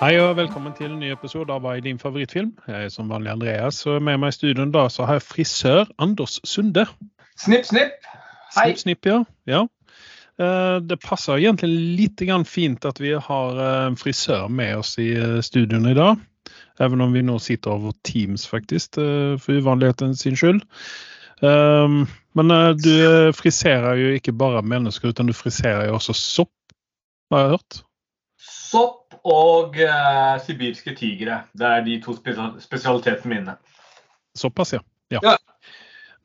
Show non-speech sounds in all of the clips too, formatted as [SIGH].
Hei og velkommen til en ny episode av Hva er din favorittfilm? Jeg er som vanlig Andreas, og med meg i studio da så har jeg frisør Anders Sunde. Snipp, snipp. Hei. Snipp, snipp, ja. ja. Eh, Det passer egentlig litt fint at vi har eh, en frisør med oss i eh, studioen i dag. Even om vi nå sitter over Teams, faktisk, eh, for uvanligheten sin skyld. Um, Men eh, du eh, friserer jo ikke bare mennesker, utan du friserer jo også sopp, har jeg hørt. Sopp og uh, sibirske tigre. Det er de to spesial spesialitetene mine. Såpass, ja. ja. Ja.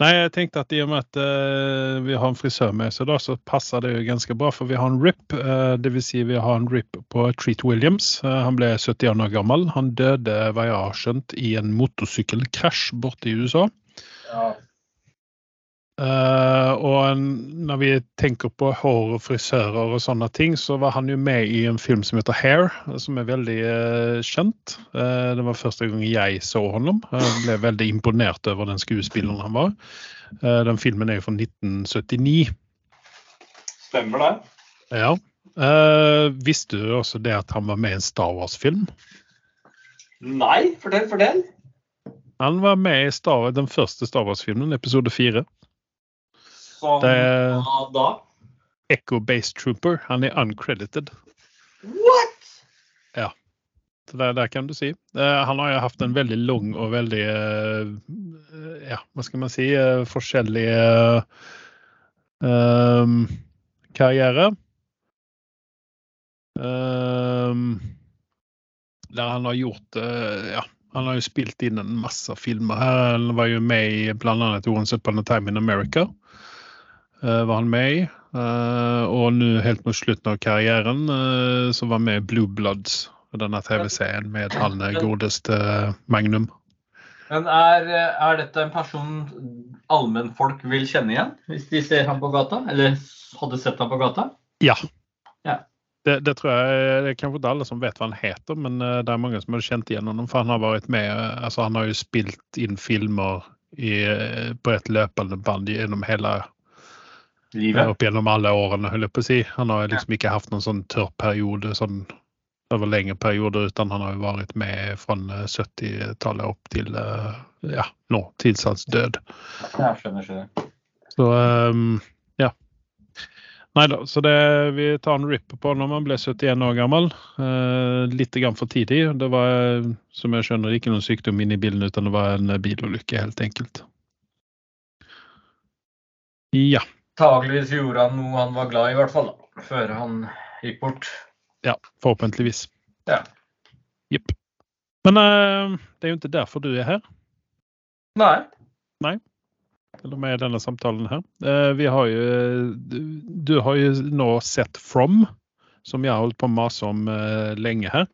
Nei, jeg tenkte at i og med at uh, vi har en frisør med oss i dag, så passer det jo ganske bra. For vi har en RIP, uh, dvs. Si vi har en RIP på Treat Williams. Uh, han ble 71 år gammel. Han døde, hva jeg har skjønt, i en motorsykkelkrasj borte i USA. Ja. Eh, og når vi tenker på hår og frisører og sånne ting, så var han jo med i en film som heter Hair, som er veldig uh, kjent. Uh, det var første gang jeg så ham. Jeg ble veldig imponert over den skuespilleren han var. Eh, den filmen er jo fra 1979. Stemmer det. Ja. Eh, visste du også det at han var med i en Star Wars-film? Nei, fortell, fortell. Han var med i Star, den første Star Wars-filmen, episode fire. Som Det- da? Echo Base Trooper. Han er uncredited. What?! Så der, der kan du si. Eh, han har jo hatt en veldig lang og veldig eh, Ja, hva skal man si eh, Forskjellig eh, ehm, karriere. Ehm, der han har gjort Ja, han har jo spilt inn en masse filmer her. Han var jo med i bl.a. Once Upon a Time in America. Eh, var han med i. Eh, og nå helt mot slutten av karrieren eh, så var han med i Blue Bloods. Denne TV-serien med han godeste Magnum. Men er, er dette en person allmennfolk vil kjenne igjen, hvis de ser ham på gata? Eller hadde sett ham på gata? Ja. Ja. Det, det tror jeg Det er kanskje ikke alle som vet hva han heter, men det er mange som har kjent igjen ham. For han har vært med altså Han har jo spilt inn filmer i, på et løpende band gjennom hele Livet? opp gjennom alle årene, holder jeg på å si. Han har liksom ikke hatt noen sånn tørr periode sånn over lengre perioder, utan han har jo vært med fra eh, 70-tallet opp til eh, ja, nå, til hans død. Ja, skjønner, skjønner. Så um, ja. Nei da, så det, vi tar en ripper på når man ble 71 år gammel. Uh, litt grann for tidlig. Det var, som jeg skjønner, ikke noen sykdom inne i bilen, utan det var en eh, bilulykke, helt enkelt. Ja. Tageligvis gjorde han noe han var glad i, i hvert fall. da, Før han gikk bort. Ja, forhåpentligvis. Ja. Jepp. Men uh, det er jo ikke derfor du er her, Nei. Nei. eller med denne samtalen her. Uh, vi har jo du, du har jo nå sett From, som jeg har holdt på å mase om uh, lenge her.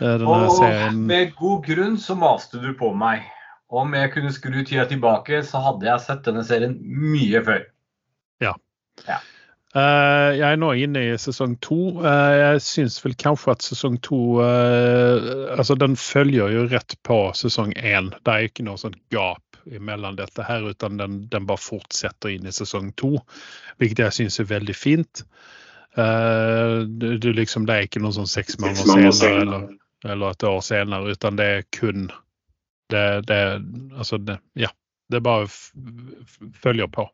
Denne Og serien med god grunn så maste du på meg. Om jeg kunne skru tida tilbake, så hadde jeg sett denne serien mye før. Eh, jeg er nå inne i sesong to. Uh, jeg syns vel kanskje at sesong to uh, Altså, den følger jo rett på sesong én. Det er ikke noe sånt gap mellom dette her, utan den, den bare fortsetter inn i sesong to. Hvilket jeg syns er veldig fint. Eh, du, du liksom, det er ikke noe sånn seks måneder senere eller, eller et år senere, utan det er kun det, det Altså, det, ja. Det bare f f følger på.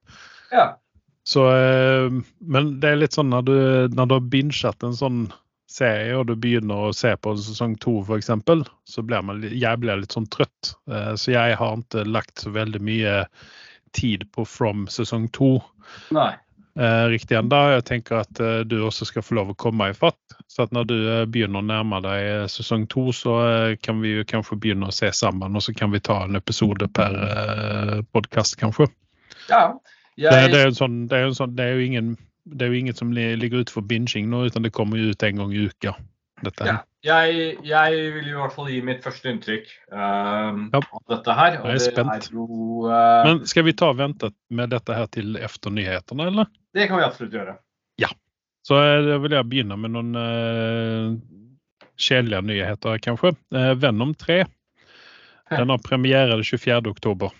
Ja. Så, eh, men det er litt sånn når du, når du har binget en sånn serie, og du begynner å se på sesong to f.eks., så blir man, jeg blir litt sånn trøtt. Eh, Så jeg har ikke lagt så veldig mye tid på From sesong to eh, riktig ennå. Jeg tenker at du også skal få lov å komme i fatt. Så at når du begynner å nærme deg sesong to, så kan vi jo kanskje begynne å se sammen, og så kan vi ta en episode per podkast, kanskje. Ja. Det, er jo en det, jo det jo ingen det er jo inget som ligger ute for binging nå, utan det kommer jo ut en gang i uka. Dette. Ja. jeg, jeg vil i hvert fall gi mitt første inntrykk um, Ja. av dette her. Jeg er spent. er jo uh, Men skal vi ta og vente med dette her til efter nyhetene, eller? Det kan vi absolutt gjøre. Ja. Så jeg da vil jeg begynne med noen uh, kjedelige nyheter, kanskje. Uh, Venom 3. Den har premiere den 24. oktober.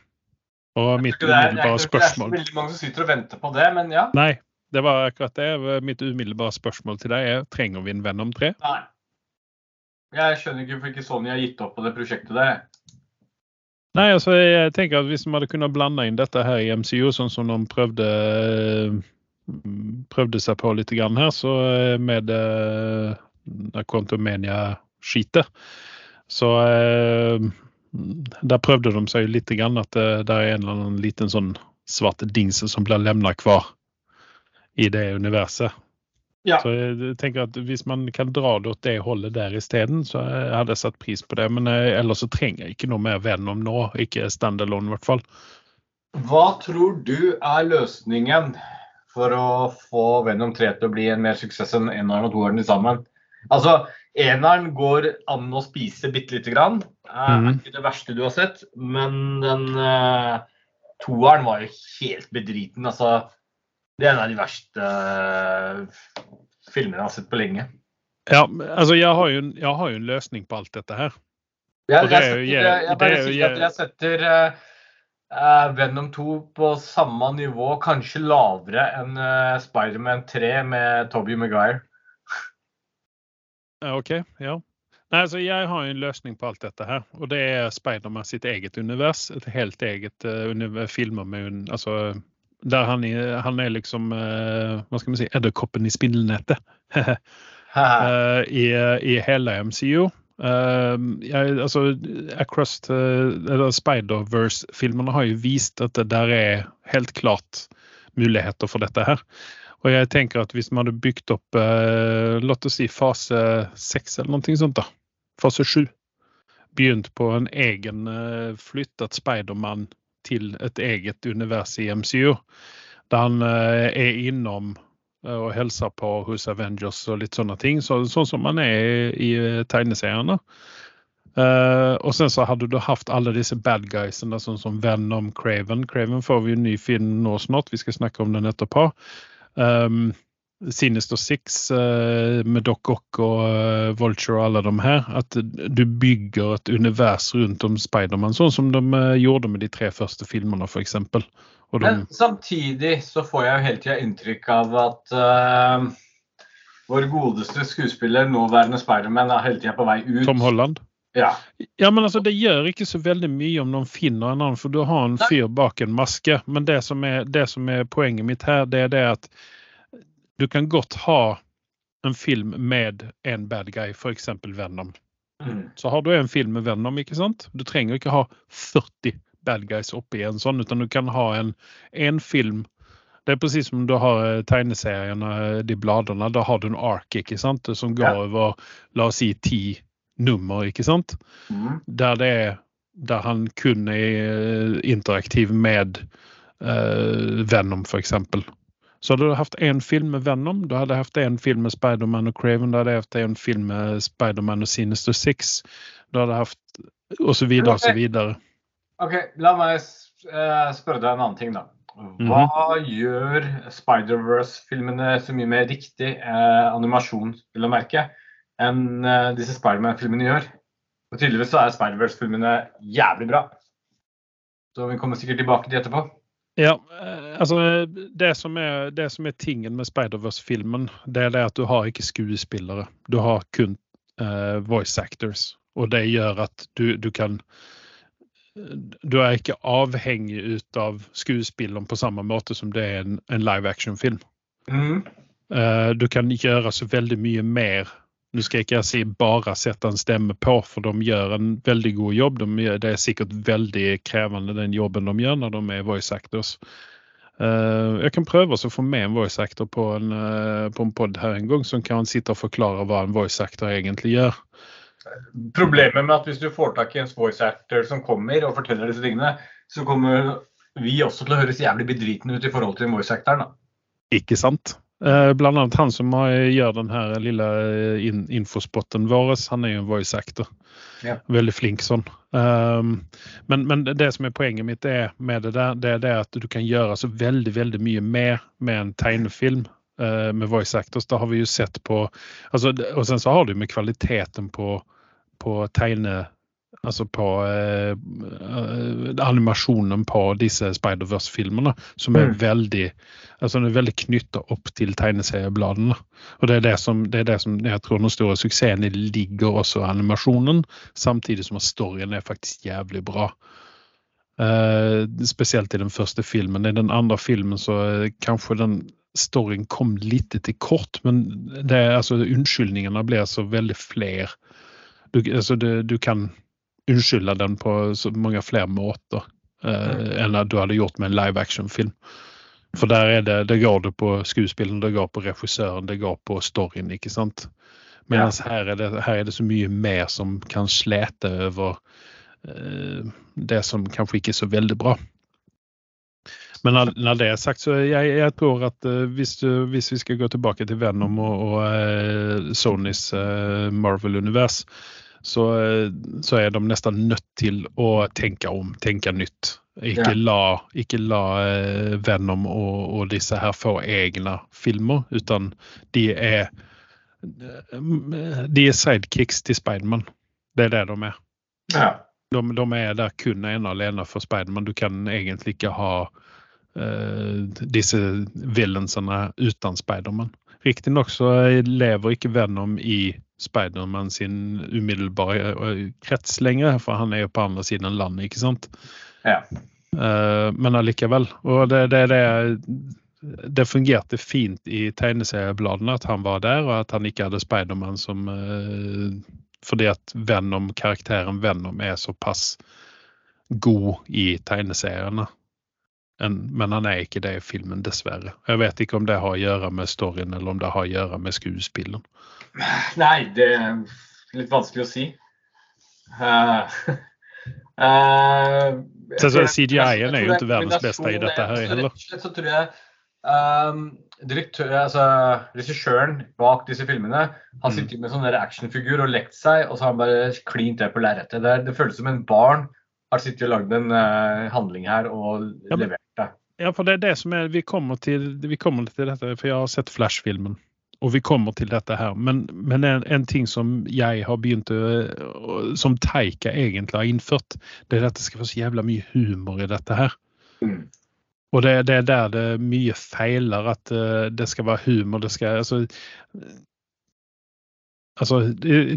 Og mitt umiddelbare spørsmål det er ikke mange som sitter og venter på det, men ja. Nei, det var akkurat det. Mitt umiddelbare spørsmål til deg er trenger vi en venn om tre? Nei. Jeg skjønner ikke hvorfor ikke Sony har gitt opp på det prosjektet der. Nei, altså jeg tenker at Hvis vi hadde kunnet blande inn dette her i MCU, sånn som de prøvde, prøvde seg på litt grann her, så eh, med uh, Quantumania-skitet, så uh, Der prøvde de seg litt grann at det, der er en eller annen liten sånn svart dings som blir levna hver i det universet. Ja. Så jeg tenker at Hvis man kan dra det åt det holdet der isteden, så hadde jeg satt pris på det. Men ellers så trenger jeg ikke noe mer Venom nå. Ikke standalone, i hvert fall. Hva tror du er løsningen for å få Venom 3 til å bli en mer suksess enn eneren og toeren sammen? Altså, eneren går an å spise bitte lite grann. Er mm. ikke det verste du har sett. Men den uh, toeren var jo helt bedriten. Altså, det er en av de verste uh, filmene jeg har sett på lenge. Ja, altså jeg har, jo, jeg har jo en løsning på alt dette her. Jeg, setter, jeg, jeg, bare sier at jeg setter uh, Venom 2 på samme nivå, kanskje lavere enn uh, Spiderman 3 med Toby Maguire. OK, ja. Nei, altså Jeg har en løsning på alt dette her. Og det er Spiderman sitt eget univers. Et helt eget uh, filmer med altså, der han er, han er liksom uh, Hva skal vi si Edderkoppen i spindelnettet. [LAUGHS] uh, i, I hele MCU. Uh, jeg, altså, Across Spider-Verse-filmene har jo vist at det der er helt klart muligheter for dette her. Og jeg tenker at hvis man hadde bygd opp eh, la oss si fase seks eller noe sånt, da, fase sju, begynt på en egen eh, flytt, at Spiderman til et eget univers i MCU. Der han eh, er innom eh, og hilser på hos Avengers og litt sånne ting. Så, sånn som man er i, i tegneseriene. Uh, og sen så hadde du hatt alle disse bad guysene, sånn som Venom, Craven. Craven får vi en ny film nå snart, vi skal snakke om den etterpå. Um, Sinister Six uh, med Doc Ock og uh, Vulture og alle de her. At du bygger et univers rundt om Spiderman, sånn som de uh, gjorde med de tre første filmene f.eks. De... Men samtidig så får jeg jo hele tida inntrykk av at vår godeste skuespiller, nåværende Spiderman, er hele tida på vei ut. Tom Holland? Ja. ja, men altså det gjør ikke så veldig mye om noen finner en annen, for du har en fyr bak en maske. Men det som er, det som er poenget mitt her, det er det at du kan godt ha en film med en bad guy, f.eks. Venom. Mm. Så har du en film med Venom, ikke sant? Du trenger ikke ha 40 bad guys oppi en sånn, utan du kan ha en, en film det er precis som du har eh, tegneseriene, eh, de bladene. Da har du en ark ikke sant? som går ja. over la oss si ti nummer. ikke sant? Mm. Der, det er, der han kun er eh, interaktiv med uh, Venom, f.eks. Så hadde du hatt en film med Venom, du hadde hatt en film med Spiderman og Craven, du hadde hatt en film med Spiderman og Sinister Six, du hadde hatt og så videre og så videre. OK, la meg eh, spørre deg en annen ting, da. Hva mm gjør Spider-Verse-filmene så mye mer riktig eh, animasjon, vil jeg merke, enn eh, disse Spiderman-filmene gjør? Og Tydeligvis så er Spider-Verse-filmene jævlig bra. Så vi kommer sikkert tilbake til etterpå. Ja, eh, altså det som er, det som er tingen med Spider-Verse-filmen, det er det at du har ikke skuespillere. Du har kun uh, voice actors. Og det gjør at du, du kan Du er ikke avhengig ut av skuespilleren på samme måte som det er en, en live action-film. Mm. Uh, du kan gjøre så veldig mye mer nå skal jeg ikke si bare sette en stemme på, for de gjør en veldig god jobb. De, det er sikkert veldig krevende den jobben de gjør når de er voice actors. Uh, jeg kan prøve å få med en voice actor på en, uh, på en pod her en gang, som kan sitte og forklare hva en voice actor egentlig gjør. Problemet med at hvis du får tak i en voice actor som kommer og forteller disse tingene, så kommer vi også til å høres jævlig bedritne ut i forhold til voice actoren. Ikke sant? Eh, bland annat han som gjør den her lille eh, infospotten vår, han er jo en voice actor. Ja. Veldig flink sånn. Um, men, men, det som er poenget mitt er med det der, det er det at du kan gjøre så veldig veldig mye mer med en tegnefilm uh, med voice actors. Det har vi jo sett på altså, Og sen så har du med kvaliteten på, på tegne Altså på eh, eh, animasjonen på disse Spider-Verse-filmene, som er Mm. veldig altså den er veldig knytta opp til tegneseriebladene. Og det er det, som, det er det som jeg tror den store suksessen i ligger også i animasjonen, samtidig som at storyen er faktisk jævlig bra. Eh, spesielt i den første filmen. I den andre filmen så eh, kanskje den storyen kom litt til kort, men det, altså, unnskyldningene blir så veldig flere. Du, altså, du, du kan unnskylde den på så mange flere måter eh, enn at du hadde gjort med en live action-film. For der er det, det går det på skuespilleren, det går på regissøren, det går på storyen, ikke sant. Mens her, er det, her er det så mye mer som kan slete over eh, det som kanskje ikke er så veldig bra. Men når, når det er sagt, så jeg, jeg tror at uh, hvis, du, hvis vi skal gå tilbake til Venom og, og uh, Sonys uh, Marvel-univers, så, eh, så er de nesten nødt til å tenke om, tenke nytt. Ikke Ja. la, ikke la eh, Venom og, og disse her få egne filmer, utan de er de er sidekicks til Spiderman. Det er det de er. Ja. De, de er der kun ene alene for Spiderman. Du kan egentlig ikke ha uh, disse villainsene uten Spiderman. Riktignok så lever ikke Venom i Spiderman sin umiddelbare eh, krets lenger, for han er jo på andre siden av landet, ikke sant? Ja. Eh, men allikevel. Og det, det, det, det fungerte fint i tegneseriebladene at han var der, og at han ikke hadde Spiderman som eh, Fordi at Venom, karakteren Venom er såpass god i tegneseriene. En, men han er ikke det i filmen, dessverre. Jeg vet ikke om det har å gjøre med storyen, eller om det har å gjøre med skuespillen. Nei, det er litt vanskelig å si. Uh, uh, [LAUGHS] Så- så CGI-en er jo ikke verdens beste i dette her er- heller. Slett så tror jeg um, direktør, altså regissøren bak disse filmene har Mm. sittet med sånn actionfigur og lekt seg, og så har han bare klint det på lerretet. Det, det føles som en barn har sittet og lagd en uh, handling her og Ja, men-. Ja, for det er det som er Vi kommer til, vi kommer til dette, for jeg har sett Flash-filmen. Og vi kommer til dette her. Men, men en, en ting som jeg har begynt å Som Taika egentlig har innført, det er at det skal være så jævla mye humor i dette her. Mm. Og det, det er der det mye feiler, at eh, det skal være humor. det skal, altså, altså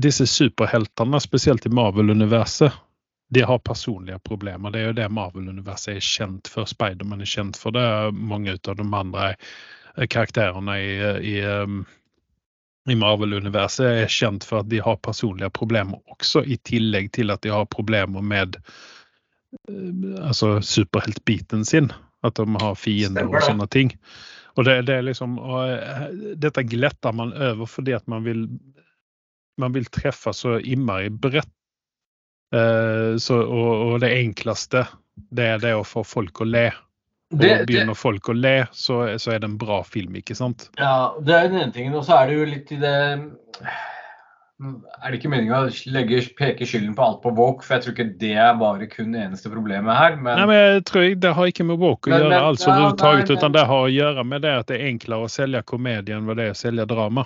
Disse superheltene, spesielt i Marvel-universet, de har personlige problemer. Det er jo det Marvel-universet er kjent for. Spiderman er kjent for det. Mange av de andre eh, karakterene i, i, um, i Marvel-universet er kjent for at de har personlige problemer også, i tillegg til at de har problemer med eh, altså superheltbiten sin. At de har fiender og sånne ting. Og det, det er liksom, og eh, Dette gletter man over fordi at man vil man vil treffe så innmari bredt. Eh, så, og, og det enkleste, det er det å få folk å le. Og Det, det, begynner folk å le, så, så er det en bra film, ikke sant? Ja, det er den ene tingen. Og så er det jo litt i det Er det ikke meninga å peke skylden på alt på Woke, for jeg tror ikke det er bare kun det eneste problemet her. Men, Nei, men jeg tror Det har ikke med woke å Men- gjøre, men- altså, ja, nei, utan det har å gjøre med det at det er enklere å selge komedie enn det å selge drama.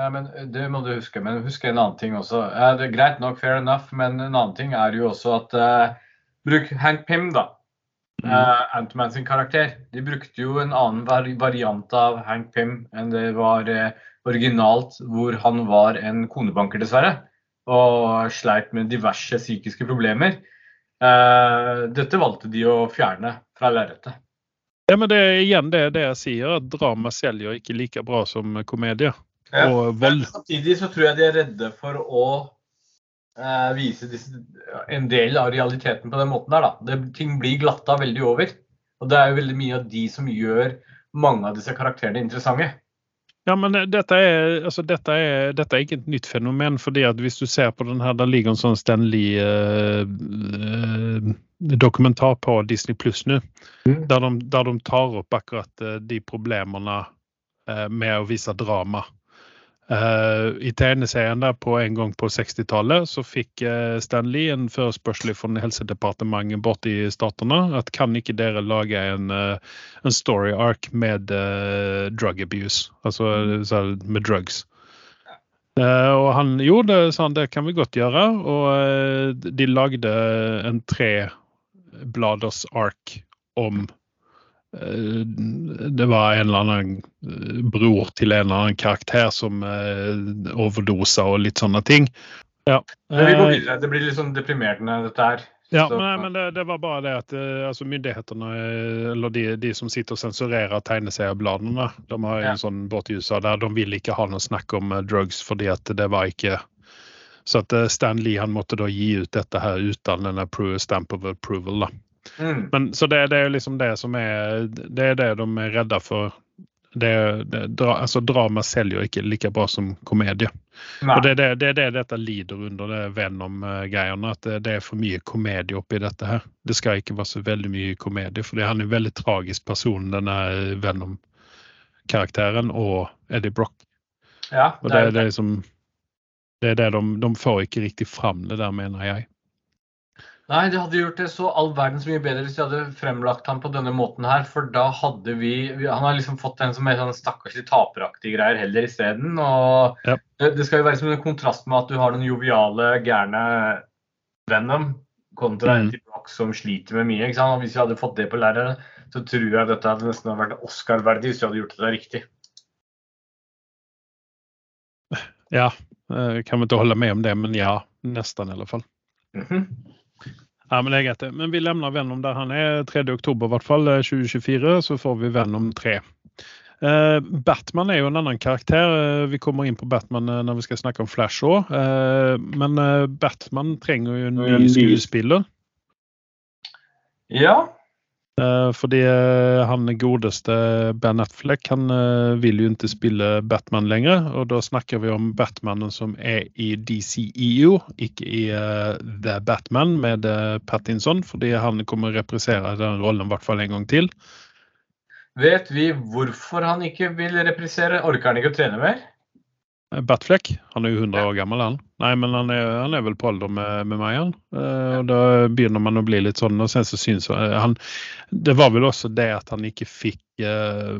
Ja, men det må du huske. Men husk en annen ting også. Ja, det er greit nok, fair enough, men en annen ting er jo også at uh, Bruk Hank Pym, da. Mm. Uh, Antman sin karakter. De brukte jo en annen variant av Hank Pym enn det var uh, originalt, hvor han var en konebanker, dessverre. Og sleit med diverse psykiske problemer. Uh, dette valgte de å fjerne fra lerretet. Ja, men det er igjen det, det jeg sier, at drama selger ikke like bra som komedie. Og vold. samtidig så tror jeg de er redde for å eh, vise disse, en del av realiteten på den måten der. Da. Det, ting blir glatta veldig over. Og det er jo veldig mye av de som gjør mange av disse karakterene interessante. Ja, men dette er, altså, dette er, dette er ikke et nytt fenomen. fordi at Hvis du ser på den her, der ligger en sånn Stanley eh, eh, dokumentar på Disney Pluss nå, Mm. der, de, der de tar opp akkurat eh, de problemene eh, med å vise drama. Eh, I tegneserien der på en gang på 60-tallet så fikk uh, Stan Lee en forespørsel fra Helsedepartementet borte i statene at kan ikke dere lage en, uh, en story arc med eh, drug abuse, altså så, med drugs. Eh, og han gjorde det, sa han, det kan vi godt gjøre. Og eh, de lagde en trebladers ark om eh, det var en eller annen eh, bror til en eller annen karakter som eh, overdosa og litt sånne ting. Ja. Vi går Eh, videre. Det blir litt sånn deprimerende, dette her. ja, Så- men, men det, det var bare det at eh, altså myndighetene, eh, eller de, de som sitter og sensurerer tegneseriebladene, de har Ja. en sånn båt i USA der de vil ikke ha noe snakk om eh, drugs fordi at det var ikke Så at eh, Stan Lee han måtte da gi ut dette her uten en stamp of approval. da. Mm. Men, så det, det er liksom det som er Det er det de er redda for. Det, det, dra, altså Drama selger ikke like bra som komedie. Nei. Og det er det, det, er det dette lider under, det Venom-greiene. At det, er for mye komedie oppi dette her. Det skal ikke være så veldig mye komedie, for han er en veldig tragisk person, denne Venom-karakteren, og Eddie Brock. ja, Og det er, det er liksom det er det de, de får ikke riktig fram det der, mener jeg. Nei, det hadde gjort det så all verdens mye bedre hvis de hadde fremlagt ham på denne måten her. For da hadde vi, Han har liksom fått en som er sånn stakkarslig taperaktig greier heller isteden. Og Ja. det, skal jo være som en kontrast med at du har den joviale, gærne Venom kontra en Mm. til Brock som sliter med mye. ikke sant? Og hvis vi hadde fått det på lærere, så tror jeg dette hadde nesten vært Oscar-verdig hvis vi hadde gjort det riktig. Ja, kan vi ikke holde med om det, men ja. Nesten, i alle fall. Mhm. Ja, men det er greit. det. Men vi lemner Venom der han er 3. oktober, i hvert fall eh, 2024. Så får vi Venom 3. Uh, Batman er jo en annen karakter. Uh, Vi kommer inn på Batman uh, når vi skal snakke om Flash òg. Eh, men eh, Batman trenger jo en ny- skuespiller. Ja. Eh, fordi eh, han godeste Ben Affleck han eh, vil jo ikke spille Batman lenger. Og da snakker vi om Batmanen som er i DCEU, ikke i The Batman med Pattinson. Fordi han kommer å reprisere den rollen i hvert fall en gang til. Vet vi hvorfor han ikke vil reprisere? Orker han ikke å trene mer? Eh, Batfleck, han er jo 100 år gammel, han. Nei, men han er, han er vel på alder med, med meg, han. Eh, og da begynner man å bli litt sånn, og sen så syns jeg han Det var vel også det at han ikke fikk eh,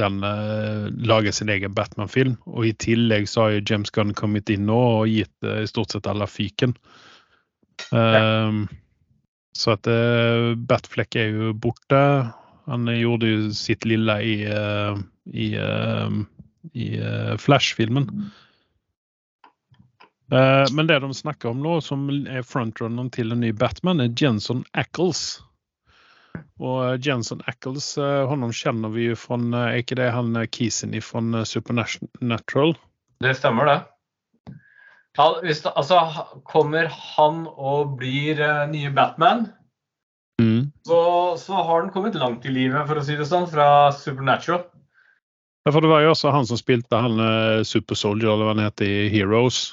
den eh, lage sin egen Batman-film. Og i tillegg så har jo James Gunn kommet inn nå og gitt eh, i stort sett alle fyken. Eh, Så at eh, Batfleck er jo borte. Han gjorde jo sitt lille i, eh, i eh, i eh, Flash-filmen. Eh, men det de snakker om nå, som er frontrunneren til en ny Batman, er Jenson Ackles. Og eh, Jenson Ackles, honom kjenner vi jo fra Er ikke det han Kisen fra Supernatural? Det stemmer, det. Han, hvis det altså, kommer han og blir uh, nye Batman, Mm. så, så har han kommet langt i livet, for å si det sånn, fra Supernatural. Ja, for det var jo også han som spilte han uh, Super Soldier, eller hva han heter, i Heroes.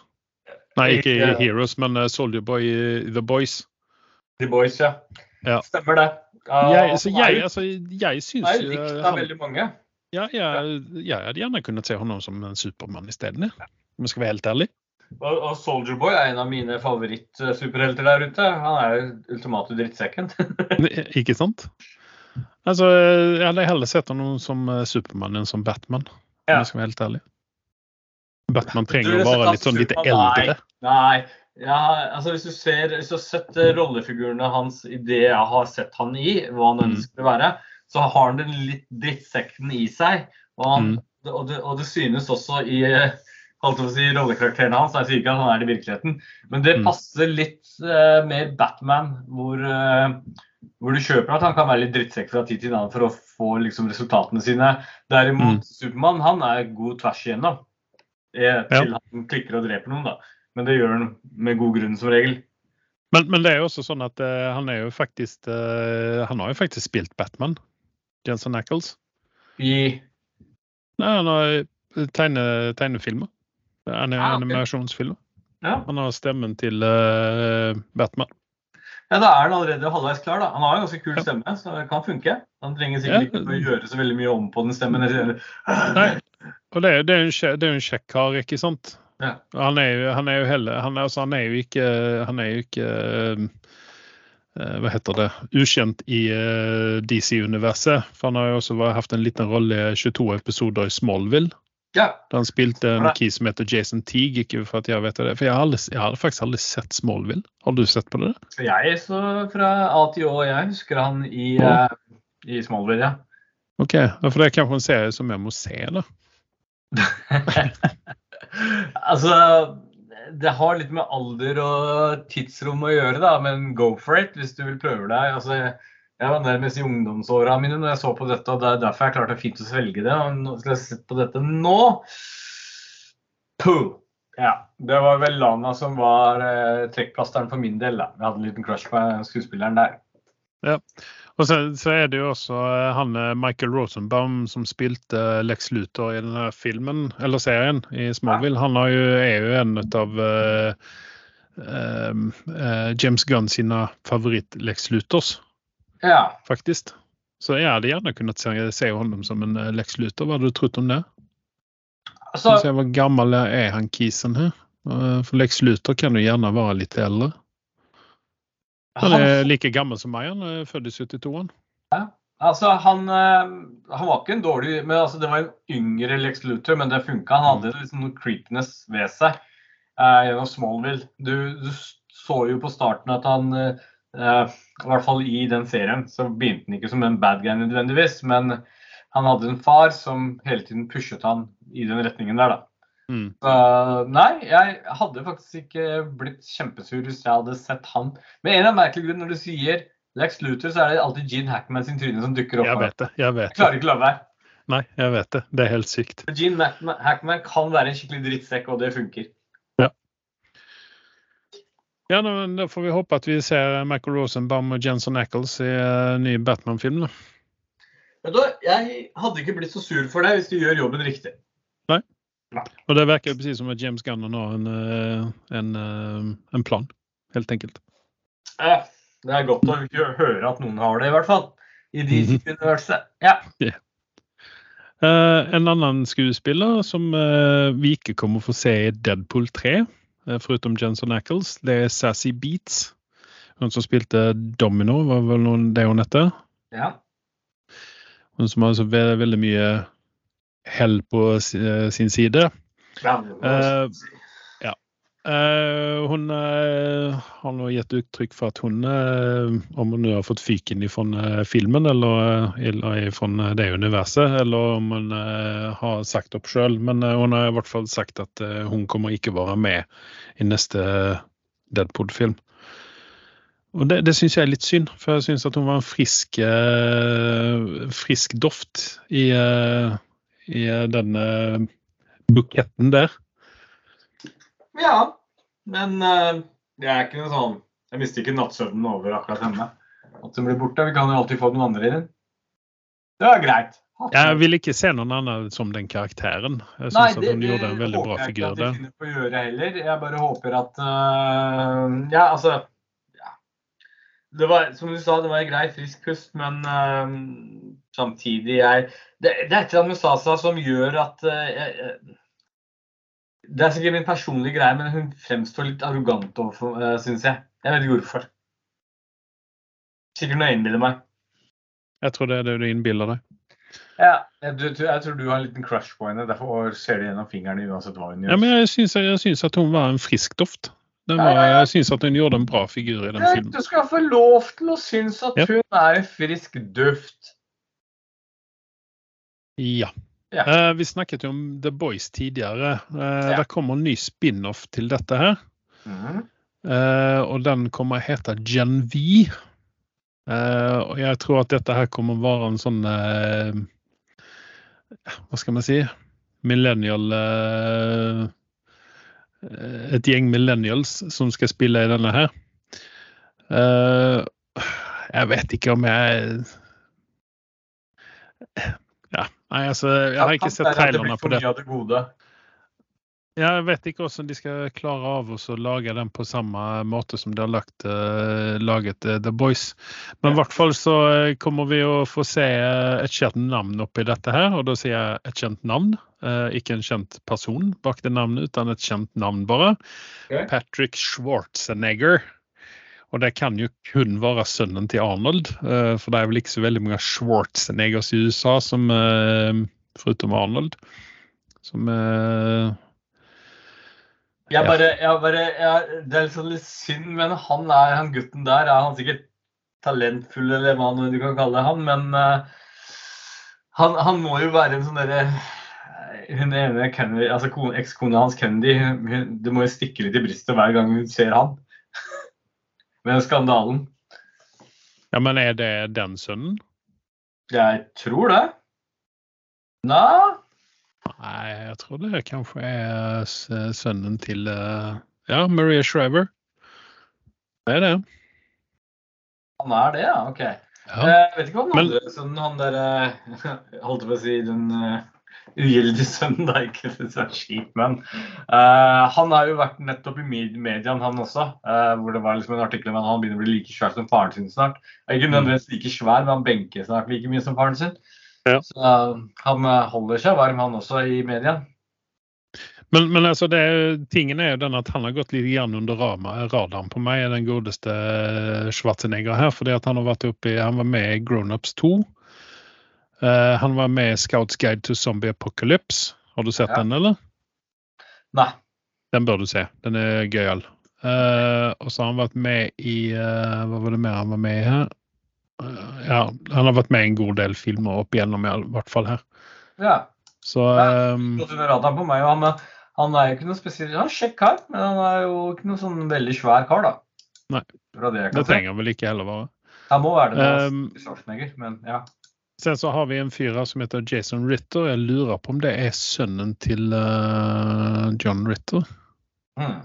Nei, ikke i Heroes, men uh, Soldier Boy i The Boys. The Boys, ja. Ja. Stemmer det. Jeg, så jeg, altså, jeg syns han er likt eh, av han- veldig mange. Ja, jeg, jeg hadde gjerne kunnet se ham som en Supermann isteden, om jeg skal være helt ærlig. Og, og Soldier Boy er en av mine favorittsuperhelter der ute. Han er jo ultimate drittsekken. [LAUGHS] Ikke sant? Altså, jeg hadde heller sett honom som Superman Supermann enn som Batman, om Ja. jeg skal være helt ærlig. Batman trenger å være litt sånn litt Superman, eldre. Nei. Ja, altså hvis du ser, hvis du har sett eh, rollefigurene hans i det jeg har sett han i, hva han Mm. ønsker å være, så har han den litt drittsekken i seg. Og, han, Mm. og, det, og det synes også i eh, holdt å si, rollekarakterene hans. Jeg sier ikke at han er det i virkeligheten, men det Mm. passer litt uh, mer Batman, hvor, eh, hvor du kjøper at han kan være litt drittsekk fra tid til annen for å få liksom, resultatene sine. Derimot Mm. Supermann han er god tvers igjennom. Til til han klikker og dreper noen, da. Men det gjør han med god grunn, som regel. Men, men det er jo også sånn at uh, han er jo faktisk uh, Han har jo faktisk spilt Batman, Jensen Ackles. I Nei, han har eh, tegne, tegnefilmer. Animasjonsfilmer. er Ah, ok. animasjonsfilmer. ja. Han har stemmen til uh, Batman. Ja, da er han allerede halvveis klar, da. Han har en ganske kul stemme, så det kan funke. Han trenger sikkert Ja. ikke å gjøre så veldig mye om på den stemmen. Nei. Og det, det er jo en det jo en kjekk kar, ikke sant? Ja. Han er jo, han er jo heller han er, altså, han er jo ikke Han er jo ikke uh, Hva heter det Ukjent i uh, DC-universet. For han har jo også hatt en liten rolle i 22 episoder i Smallville. Ja. Han spilte en key som heter Jason Teague. Ikke for at jeg vet det, for jeg har, aldri, jeg har faktisk aldri sett Smallville. Har du sett på det? Jeg så fra A til Å, jeg husker han i, Ja. uh, i Smallville, ja. Ok, for det er kanskje en serie som jeg må se. da. [LAUGHS] altså Det har litt med alder og tidsrom å gjøre, da, men go for it hvis du vil prøve deg. altså jeg var nærmest i ungdomsåra mine når jeg så på dette, og det er derfor jeg klarte fint å svelge det. Og nå skal jeg se på dette nå Puh. Ja. Det var vel Lana som var eh, trekkplasteren for min del. da. Jeg hadde en liten crush på skuespilleren der. Ja. Og så, så er det jo også eh, han eh, Michael Rosenbaum som spilte Lex Luthor i denne filmen, eller serien, i Smallville. Han har jo, er jo en av uh, uh, James Gunn sine favoritt-Lex Luthors, Ja. faktisk. Så jeg hadde gjerne kunnet se, se honom som en eh, Lex Luthor. Hva hadde du trodd om det? Altså, se hvor gammel er han kisen her? Eh, For Lex Luthor kan jo gjerne være litt eldre. Han er like gammel som meg. Han er født i 72. han. altså han, eh, han var ikke en dårlig men altså, Det var en yngre Lex Luthor, men det funka. Han hadde liksom noe creepiness ved seg eh, gjennom Smallville. Du, du så jo på starten at han eh, eh, I hvert fall i den serien så begynte han ikke som en bad guy nødvendigvis, men han hadde en far som hele tiden pushet han i den retningen der, da. Mm. Så, nei, jeg hadde faktisk ikke blitt kjempesur hvis jeg hadde sett han. Men en av merkelige grunner når du sier Lex Luther, så er det alltid Gene Hackman sin tryne som dukker opp. Jeg vet det. Jeg vet Jeg det. klarer ikke å la være. Nei, jeg vet det. Det er helt sykt. Gene Hackman, Hackman kan være en skikkelig drittsekk, og det funker. Ja, Da får vi håpe at vi ser Michael Rosenbaum og Jensen Ackles i uh, ny Batman-film. Jeg hadde ikke blitt så sur for deg hvis du gjør jobben riktig. Nei. Og det virker jo precis som at James Gunn har en, eh, en, eh, en plan, helt enkelt. Eh, det er godt å hø- høre at noen har det, i hvert fall. I DC-universet. Ja. Eh, en annen skuespiller som uh, vi ikke kommer å få se i Deadpool 3, eh, foruten Jensen Ackles, det er Sassy Beats. Hun som spilte Domino, var vel noen, det hun heter. ja. Hun som har altså ve veldig mye hell på eh, sin side. ja. Eh, Eh, hun uh, har nå gitt uttrykk for at hun, uh, om hun har fått fyken fra uh, filmen eller, eller fra det universet, eller om hun har sagt opp sjøl, men hun har i hvert fall sagt at hun kommer ikke være med i neste Deadpool-film. Og Det, det syns jeg er litt synd, for jeg syns at hun var en frisk, frisk doft i, i den buketten der. Ja, men uh, jeg er ikke noe sånn Jeg mister ikke nattsøvnen over akkurat henne. At hun blir borte. Vi kan jo alltid få noen andre inn. Det var greit. Jeg vil ikke se noen annen som den karakteren. Jeg syns Nei, at hun gjorde en veldig bra figur der. Det håper jeg ikke at de finner på å gjøre heller. Jeg bare håper at uh, Ja, altså ja. Det var, som du sa, det var en grei, frisk pust, men uh, samtidig jeg, det, det er et eller annet med Sasa som gjør at jeg, jeg- Det er sikkert min personlige greie, men hun fremstår litt arrogant overfor, uh, syns jeg. Jeg vet ikke hvorfor. Sikkert noe jeg innbiller meg. Jeg tror det er det du innbiller deg. Ja, jeg, du- jeg tror du har en liten crush på henne, derfor ser du gjennom fingrene uansett hva hun gjør. Ja, men jeg syns, jeg syns at hun var en frisk doft. Var, Ja, ja, ja. jeg syns at hun gjorde en bra figur i den filmen. Du skal få lov til å synes at hun er en frisk duft. Ja. Ja. Eh, vi snakket jo om The Boys tidligere. Uh, Ja. Det kommer en ny spin-off til dette her. Mm. Uh, og den kommer å hete Gen V. Og jeg tror at dette her kommer å være en sånn Hva skal man si? Millennial Et gjeng millennials som skal spille i denne her. Jeg vet ikke om jeg nei, altså Jeg har ikke sett trailerne på det. Jeg vet ikke hvordan de skal klare av å lage den på samme måte som de har lagt, eh, laget eh, The Boys. Men i hvert fall så eh, kommer vi å få se et kjent navn oppi dette her. Og da sier jeg et kjent navn, ikke en kjent person bak det navnet, utan et kjent navn bare. Patrick Schwarzenegger. Og det kan jo kun være sønnen til Arnold, eh, for det er vel ikke så veldig mange Schwarzeneggers i USA som eh, foruten Arnold. Som eh, Jeg Ja. bare, jeg bare jeg, Det er liksom litt synd, men han er han gutten der er han sikkert talentfull, eller hva du kan kalle han, men uh, han, han må jo være en sånn derre Hun ene Kennedy, altså ekskona hans Kennedy, hun, det må jo stikke litt i brystet hver gang hun ser han. Med skandalen. Ja, men er det den sønnen? Jeg tror det. Nei Nei, jeg tror det kanskje er sønnen til eh, Ja, Maria Shriver. Det er det. Han er det, ja. OK. Ja. Jeg vet ikke om den Men- andre sønnen, han der eh, [LAUGHS] Holdt på å si den uh, ugyldige sønn, da. Ikke å er kjip, men uh, Han har jo vært nettopp i med- mediene, han også. uh, hvor det var liksom en artikkel om at han begynner å bli like svær som faren sin snart. Ikke nødvendigvis like svær, men han benker snart like mye som faren sin. Ja. Så uh, han holder seg varm, han også, i media. Men, men altså det, tingen er jo den at han har gått litt grann under radaren på meg, den godeste Schwarzenegger her. fordi at han har vært oppe i, han var med i Grown Ups 2. Eh, han var med i Scouts Guide to Zombie Apocalypse. Har du sett Ja. den, eller? Nei. Den bør du se. Den er gøyal. Uh, og så har han vært med i uh, Hva var det mer han var med i her? Ja, han har vært med i en god del filmer opp igjennom, i hvert fall her. Ja. Så um, radaren på meg. Han, han er jo ikke noe spesielt Han er kjekk kar, men han er jo ikke noe sånn veldig svær kar, da. Nei. Det det trenger han vel ikke heller være. Han må være det med Um, men ja. Sen så har vi en fyr som heter Jason Ritter. Jeg lurer på om det er sønnen til uh, John Ritter. Mm.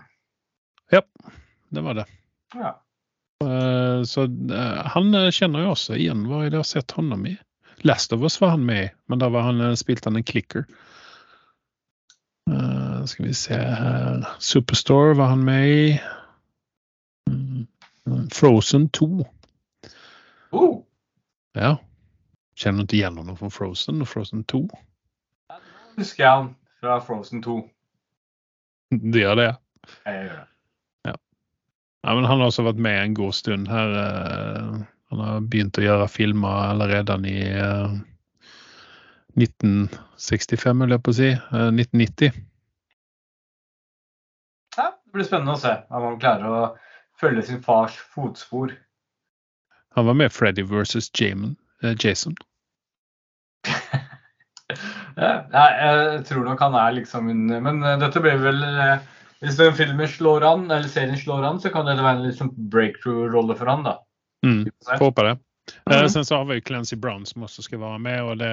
Det var det. ja. Uh, så uh, han kjenner jo også igjen. Hva er det jeg har sett honom i? Last of Us var han med i, men da var han, spilte han en clicker. Skal vi se her Superstore var han med i. Mm. Frozen 2. Oh. Ja. Kjenner du ikke igjen noe fra Frozen og Frozen 2? Jeg Husker jeg han fra Frozen 2. [LAUGHS] Du gjør det. Jeg gjør det. Ja, men han har også vært med en god stund her. eh, Han har begynt å gjøre filmer allerede i eh, 1965, vil jeg på å si. Eh, 1990. Ja, det blir spennende å se om han klarer å følge sin fars fotspor. Han var med Freddy versus Jason. Eh, Jason. [LAUGHS] Ja, nei, jeg tror nok han er liksom en Men eh, dette blir vel eh, Hvis den filmen slår an, eller serien slår an, så kan det være en liksom breakthrough-rolle for han, da. Mm, Vi får se. får håpe det. Mm Mhm. sen så har vi Clancy Brown som også skal være med, og det,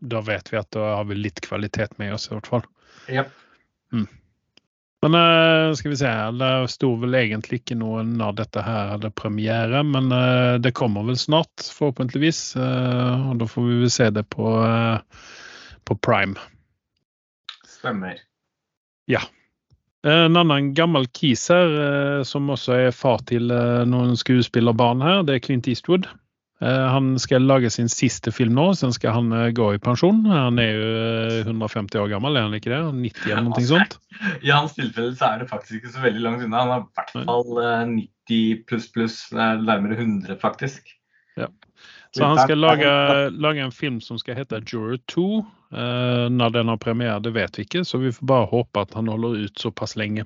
da vet vi at da har vi litt kvalitet med oss i hvert fall. Japp. Men eh, skal vi se det sto vel egentlig ikke noe når dette her hadde premiere, men eh, det kommer vel snart, forhåpentligvis. eh, og da får vi vel se det på, på Prime. Stemmer. Ja. En annen gammel kis her, som også er far til noen skuespillerbarn her, det er Clint Eastwood. Eh, Han skal lage sin siste film nå, så skal han eh, gå i pensjon. Han er jo eh, 150 år gammel, er han ikke det? 90 eller noe sånt? [LAUGHS] I hans tilfelle så er det faktisk ikke så veldig langt unna. Han er i hvert fall eh, 90 pluss pluss, eh, nærmere 100 faktisk. Så han skal lage, lage en film som skal hete Juror 2. Eh, når den har premiere, det vet vi ikke, så vi får bare håpe at han holder ut såpass lenge.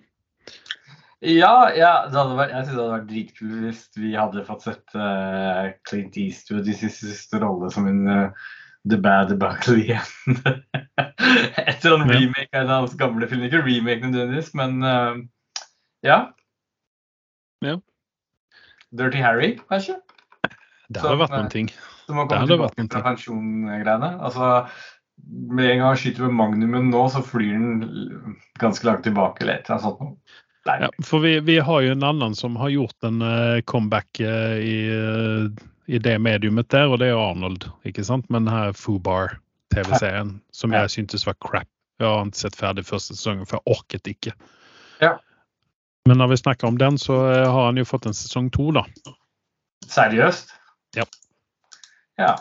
Ja, ja vært, jeg synes det hadde vært dritkult hvis vi hadde fått sett uh, Clint Eastwood i sin siste rolle som en uh, The Bad Buckle igjen. [LAUGHS] Etter en remake av hans gamle filmer. Ikke remake nødvendigvis, men uh, ja. Ja. Dirty Harry, kanskje? Det hadde vært noen ting. Som har kommet tilbake fra pensjongreiene. Altså, med en gang han skyter med magnumen nå, så flyr den ganske langt tilbake eller et eller annet sånt. Ja, for vi, vi har jo en annen som har gjort en eh, comeback eh, i, eh, i det mediumet der, og det er Arnold. ikke sant? Men her Fubar, TV-serien, som jeg syntes var crap. Jeg har ikke sett ferdig første sesongen, for jeg orket ikke. Ja. Men når vi snakker om den, så har han jo fått en sesong to, da. Seriøst? Ja. Ja.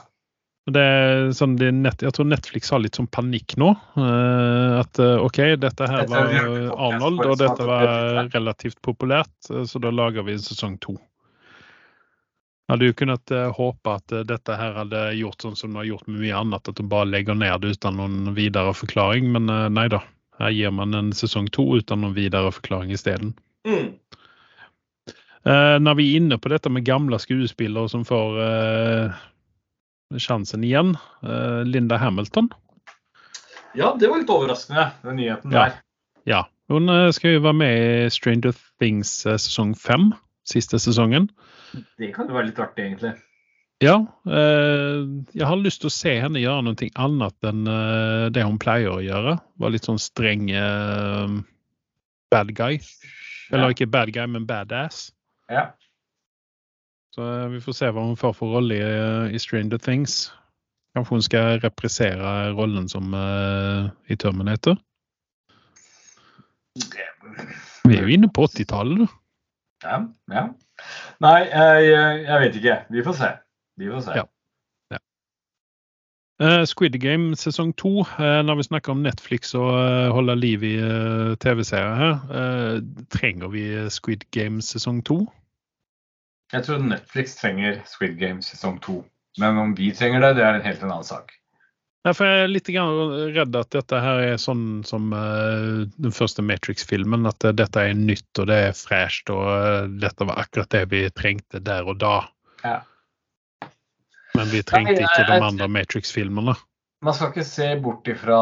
Det er sånn, det nett, jeg tror Netflix har litt sånn panikk nå. eh, at eh, OK, dette her var Arnold, og dette var relativt populært, eh, så da lager vi en sesong to. Hadde jo kunnet håpe at dette her hadde gjort sånn som de har gjort med mye annet, at de bare legger ned det uten noen videre forklaring. Men nei da. Her gir man en sesong to uten noen videre forklaring isteden. Mm. Når vi er inne på dette med gamle skuespillere som får sjansen igjen, eh, Linda Hamilton. Ja, det var litt overraskende, den nyheten Ja. der. Ja, hun eh, skal jo være med i Stranger Things eh, sesong fem, siste sesongen. Det kan jo være litt artig, egentlig. Ja, jeg har lyst til å se henne gjøre noe annet enn det hun pleier å gjøre. Være litt sånn streng bad guy. Eller ikke bad guy, men badass. Ja. Så eh, vi får se hva hun får for rolle i, i Stranger Things. Kanskje hun skal reprisere rollen som uh, i Terminator. Vi er jo inne på 80-tallet, da. Ja, ja. Nei, jeg, jeg vet ikke. Vi får se. Vi får se. Ja. Eh, Squid Game sesong to. Uh, når vi snakker om Netflix og eh, holde liv i eh, TV-serier her, eh, trenger vi Squid Game sesong to? Jeg tror Netflix trenger Squid Game sesong to. Men om vi trenger det, det er en helt annen sak. Ja, for jeg er litt redd at dette her er sånn som eh, den første Matrix-filmen. At eh, dette er nytt og det er fresht og eh, dette var akkurat det vi trengte der og da. Ja. Men vi trengte Nei, ikke de jeg- andre Matrix-filmene. Man skal ikke se bort ifra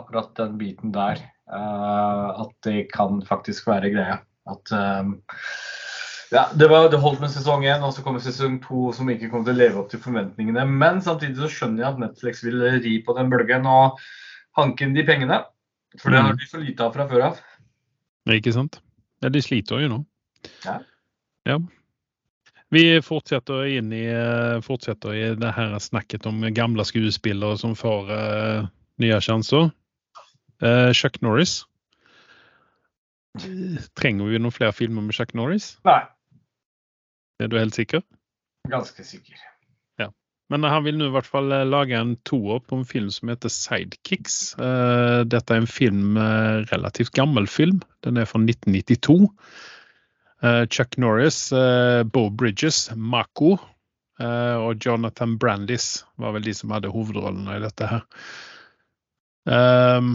akkurat den biten der. Uh, at det kan faktisk være greia. At ja, det, var, det holdt med sesong én, og så kommer sesong to som ikke kommer til å leve opp til forventningene. Men samtidig så skjønner jeg at Netflix vil ri på den bølgen og hanke inn de pengene. For det Mm. har de så lite av fra før av. Ikke sant? Ja, de sliter jo nå. Ja. Ja. Vi fortsetter inn i, eh, fortsetter i det her snakket om gamle skuespillere som får uh, nye sjanser. Uh, Chuck Norris. Trenger vi noen flere filmer med Chuck Norris? Nei, Er du helt sikker? ganske sikker. Ja. Men han vil nå i hvert fall eh, lage en toer på en film som heter Sidekicks. Eh, Dette er en film, eh, relativt gammel film. Den er fra 1992. Eh, Chuck Norris, Bo Bridges, Mako og Jonathan Brandis var vel de som hadde hovedrollene i dette her. Ehm,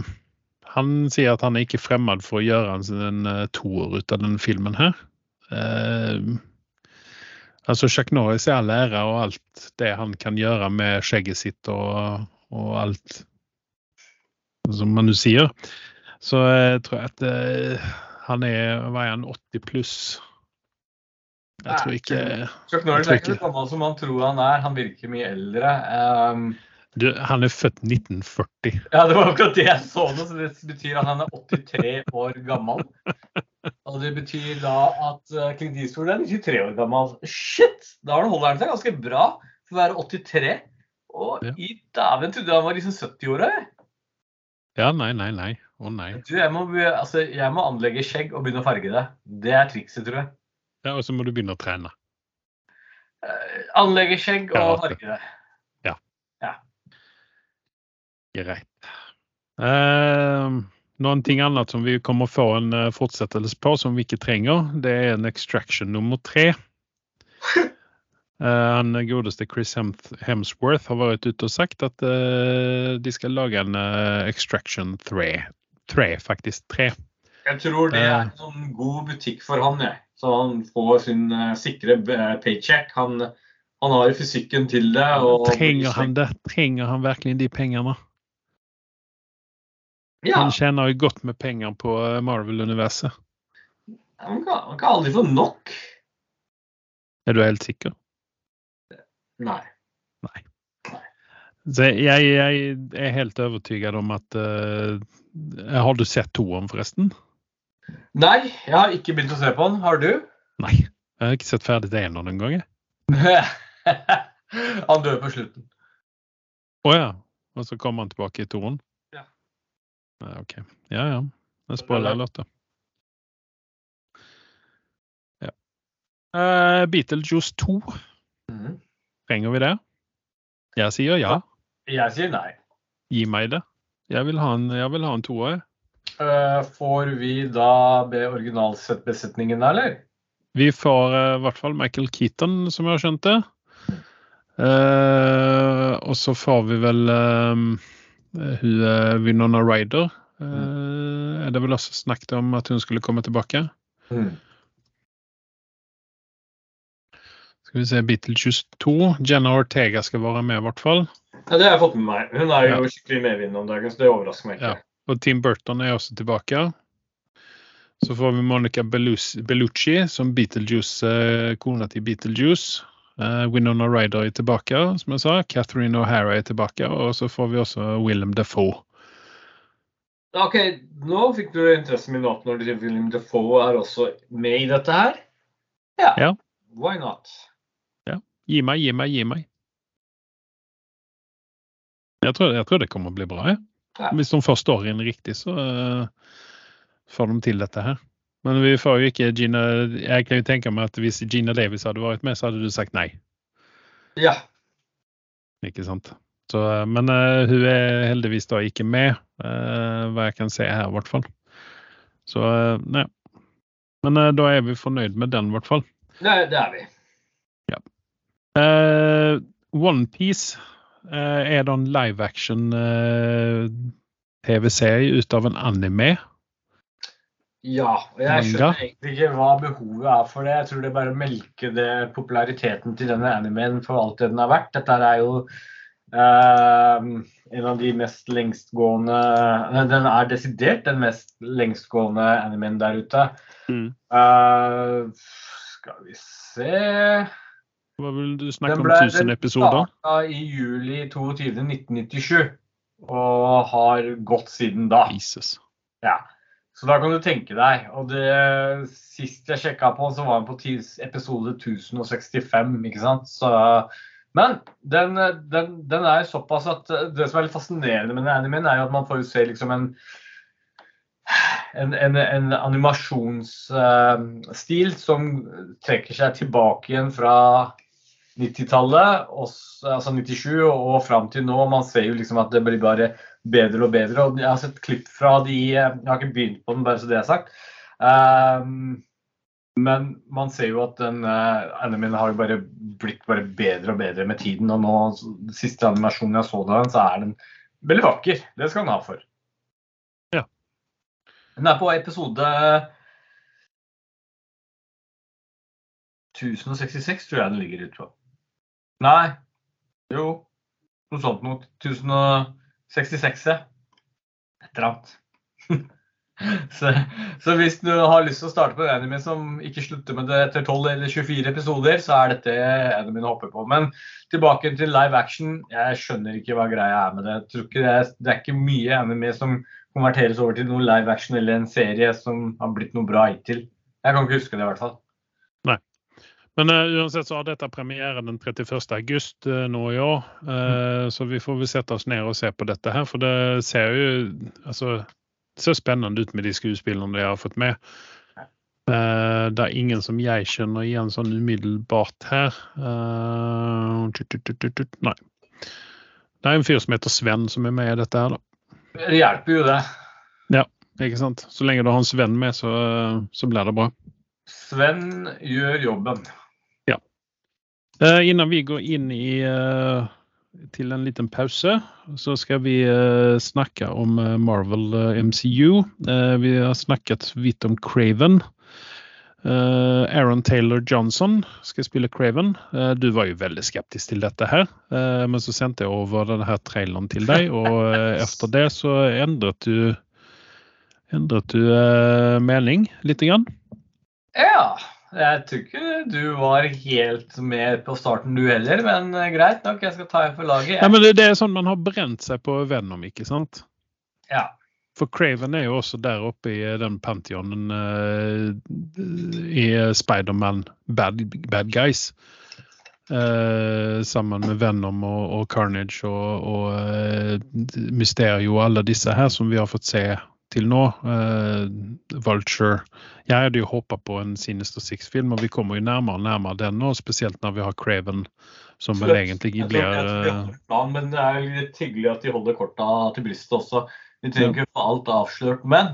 han sier at han er ikke fremmed for å gjøre en, en toer ut av denne filmen her. Ehm, Altså Chuck Norris er all ære og alt det han kan gjøre med skjegget sitt og, og alt som man nå sier. Så jeg tror at uh, han er Hva er han, 80 pluss? Jeg tror ikke Chuck Norris er ikke så samme gammel som han tror han er. Han virker mye eldre. Um, du, Han er født 1940. Ja, det var akkurat det jeg så nå, så det betyr at han er 83 år gammel. Og det betyr da at eh, Clint Eastwood er 93 år gammel. Shit! Da holder han seg ganske bra for å være 83. Og Ja. i dæven trodde jeg han var liksom 70-åra. Ja, nei, nei, nei. Å nei. Du, Jeg, må altså, jeg må anlegge skjegg og begynne å farge det. Det er trikset, tror jeg. Ja, og så må du begynne å trene. Eh, Anlegge skjegg og farge det. Greit. Eh, noen ting annet som vi kommer få en eh, fortsettelse på, som vi ikke trenger, det er en Extraction nummer tre. [LAUGHS] Eh, han godeste Chris Hemsworth har vært ute og sagt at eh, de skal lage en uh, Extraction 3. Tre, faktisk. Tre. Jeg tror det er en sånn god butikk for han, jeg. Så han får sin uh, sikre paycheck. Han, han har jo fysikken til det. Og Trenger han det? Trenger han virkelig de pengene? Ja, Han tjener jo godt med penger på eh, Marvel-universet. Han, kan, aldri få nok. Er du helt sikker? Nei. Så jeg, jeg er helt overbevist om at uh, Har du sett toeren, forresten? Nei, jeg har ikke begynt å se på den. Har du? Nei. Jeg har ikke sett ferdig til eneren engang. [LAUGHS] han dør på slutten. Å ja. Og så kommer han tilbake i toeren? OK. Ja ja. Det er spoiler-alert. Ja. Uh, Beetlejuice 2. Mm. Trenger vi det? Jeg sier ja. Jeg sier nei. Gi meg det. Jeg vil ha en, jeg vil ha en toer. Eh, får vi da be originalsettbesetningen, eller? Vi får eh, i hvert fall Michael Keaton, som jeg har skjønt det. Og så får vi vel eh, hun eh, Winona Ryder. Eh, er det vel også snakket om at hun skulle komme tilbake? Mm. Skal vi se Beetlejuice 2. Jenna Ortega skal være med, i hvert fall. Ja, det har jeg fått med meg. Hun er jo Ja. skikkelig medvind om dagen, så det overrasker meg ikke. Ja. Og Tim Burton er også tilbake. Så får vi Monica Bellucci, Bellucci som Beetlejuice, eh, kona til Beetlejuice. Uh, Winona Ryder er tilbake, som jeg sa. Catherine O'Hara er tilbake. Og så får vi også Willem Defoe. Ok, nå fikk du interessen min opp når Willem Defoe er også med i dette her. Ja. Ja. Why not? Gi meg, gi meg, gi meg. Jeg tror, jeg tror det kommer å bli bra. Ja. Hvis de først står inn riktig, så uh, får de til dette her. Men vi får jo ikke Gina Jeg kan jo tenke meg at hvis Gina Davis hadde vært med, så hadde du sagt nei. Ja. Ikke sant? Så, eh, men uh, hun er heldigvis da ikke med, uh, hva jeg kan se her, i hvert fall. Så uh, nei. Men uh, da er vi fornøyd med den, i hvert fall. Det, det er vi. Uh, Onepiece uh, er da en live action eh, TV-serie ut av en anime. Ja. Og jeg skjønner egentlig ikke hva behovet er for det. Jeg tror det er bare å melke det, populariteten til denne animen for alt det den har vært. Dette er jo eh, en av de mest lengstgående nei, Den er desidert den mest lengstgående animen der ute. Mm. Eh, skal vi se Hva vil du snakke Den om? ble 1000 episoder? starta i juli 22. 1997 og har gått siden da. Jesus. Ja. Så da kan du tenke deg. Og det sist jeg sjekka på, så var den på episode 1065, ikke sant. Så, men den, den, den er såpass at det som er litt fascinerende med den animen, er jo at man får se liksom en en, en, en animasjonsstil som trekker seg tilbake igjen fra 90-tallet, altså 97 og fram til nå. Man ser jo liksom at det blir bare bedre og bedre. og Jeg har sett klipp fra de Jeg har ikke begynt på den, bare så det er sagt. Um, men man ser jo at den uh, har jo bare blitt bare bedre og bedre med tiden. Og nå, siste animasjonen jeg så den, så er den veldig vakker. Det skal den ha for. Ja. Den er på episode 1066, tror jeg den ligger ute på. Nei, jo, noe sånt noe. 1000 og 66-et. Et eller annet. [LAUGHS] Så, så, hvis du har lyst til å starte på en anime som ikke slutter med det etter 12 eller 24 episoder, så er dette animen å hoppe på. Men tilbake til live action. Jeg skjønner ikke hva greia er med det. det, er, det er ikke mye anime som konverteres over til noe live action eller en serie som har blitt noe bra hittil. Jeg kan ikke huske det, i hvert fall. Men uh, uansett så har dette premiere den 31. august uh, nå i år. Eh, Så vi får vel sette oss ned og se på dette her, for det ser jo altså, det ser spennende ut med de skuespillerne de har fått med. Uh, det er ingen som jeg kjenner igjen sånn umiddelbart her. Eh, tut, tut, tut, tut, tut. Nei. Det er en fyr som heter Sven som er med i dette her, da. Det hjelper jo det. Ja, Ikke sant? Så lenge du har en Sven med, så, så blir det bra. Sven gjør jobben. Eh, innan vi går inn i eh, til en liten pause, så skal vi uh, snakke om eh, Marvel eh, MCU. Eh, vi har snakket vidt om Craven. Eh, Aaron Taylor Johnson skal spille Craven. Eh, du var jo veldig skeptisk til dette her, eh, men så sendte jeg over denne traileren til deg, og eh, [LAUGHS] etter det så endret du endret du eh, mening lite grann. Ja, jeg tror ikke du var helt med på starten du heller, men eh, greit nok, jeg skal ta en for laget. Ja, men det, det er sånn man har brent seg på Venom, ikke sant? Ja. For Craven er jo også der oppe i den pantheonen uh, i Spiderman bad, bad Guys. Uh, sammen med Venom og, og Carnage og, og uh, Mysterio og alle disse her som vi har fått se til nå. uh, Vulture. Jeg hadde jo håpa på en Sinister Six-film, og vi kommer jo nærmere og nærmere den nå, spesielt når vi har Craven, som vel egentlig Jeg blir jeg tror plan, Men det er jo litt hyggelig at de holder korta til brystet også. Vi trenger ikke få alt avslørt. Men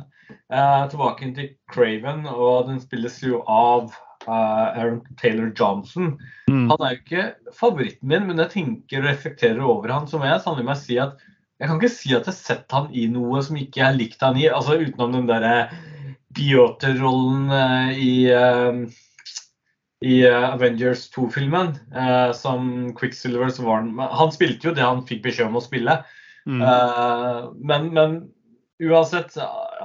uh, tilbake til Craven, og den spilles jo av Aaron Taylor Johnson. Mm. Han er jo ikke favoritten min, men jeg tenker og reflekterer over han, så må jeg sannelig meg si at jeg kan ikke si at jeg har sett han i noe som ikke jeg har likt han i, altså utenom den derre Piotr-rollen eh, i eh, i eh, Avengers 2-filmen eh, som Quicksilver så var han Han spilte jo det han fikk beskjed om å spille. Mm. Men, men uansett,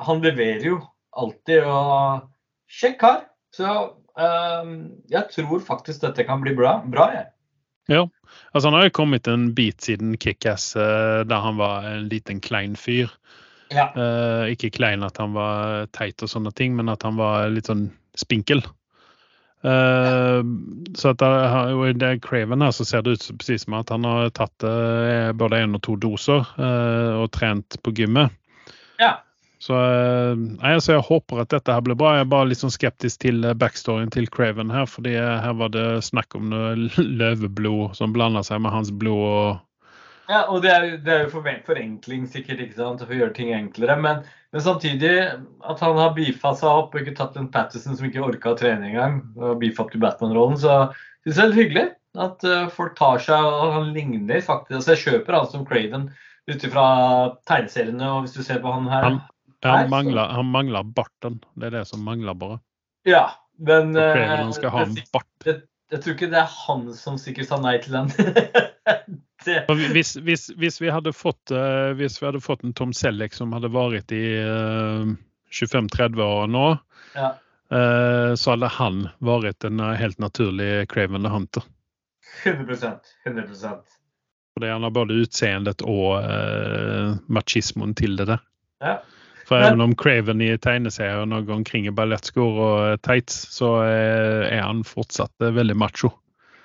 han leverer jo alltid og kjekk kar. Så jeg tror faktisk dette kan bli bra. bra jeg. Altså, han har jo kommet en bit siden Kickass, uh, der han var en liten klein fyr. Ja. Uh, ikke klein at han var teit og sånne ting, men at han var litt sånn spinkel. Eh, så at i det Craven her så ser det ut som precis som at han har tatt uh, både én og to doser eh, og trent på gymmet. Ja. Så, eh, nei, så, jeg håper at dette her blir bra. Jeg er bare litt sånn skeptisk til eh, backstoryen til Craven her. fordi eh, her var det snakk om noe løveblod som blanda seg med hans blod. og Ja, og det er, det er jo forenkling sikkert, ikke sant, for å gjøre ting enklere. Men, men samtidig at han har beefa seg opp og ikke tatt en Patterson som ikke orka å trene engang, og beefa opp til Batman-rollen, så synes jeg det er hyggelig at folk tar seg og han ligner faktisk. Altså, jeg kjøper han som Craven ut ifra tegneseriene, og hvis du ser på han her Han- Han mangler, han mangler barten. Det er det som mangler, bare. Ja, men eh, jeg, bart. jeg tror ikke det er han som sikkert sa nei til den. [LAUGHS] Hvis, hvis, hvis, vi hadde fått, eh, hvis vi hadde fått en Tom Selleck som hadde vært i uh, 25-30 år nå, ja. uh, så hadde han vært en eh, helt naturlig Craven the Hunter. 100% 100% Fordi han har både utseendet og uh, machismoen til det der. Ja. For Men- även om Craven i tegneserien går omkring i ballettskor og tights, så er han fortsatt eh, veldig macho.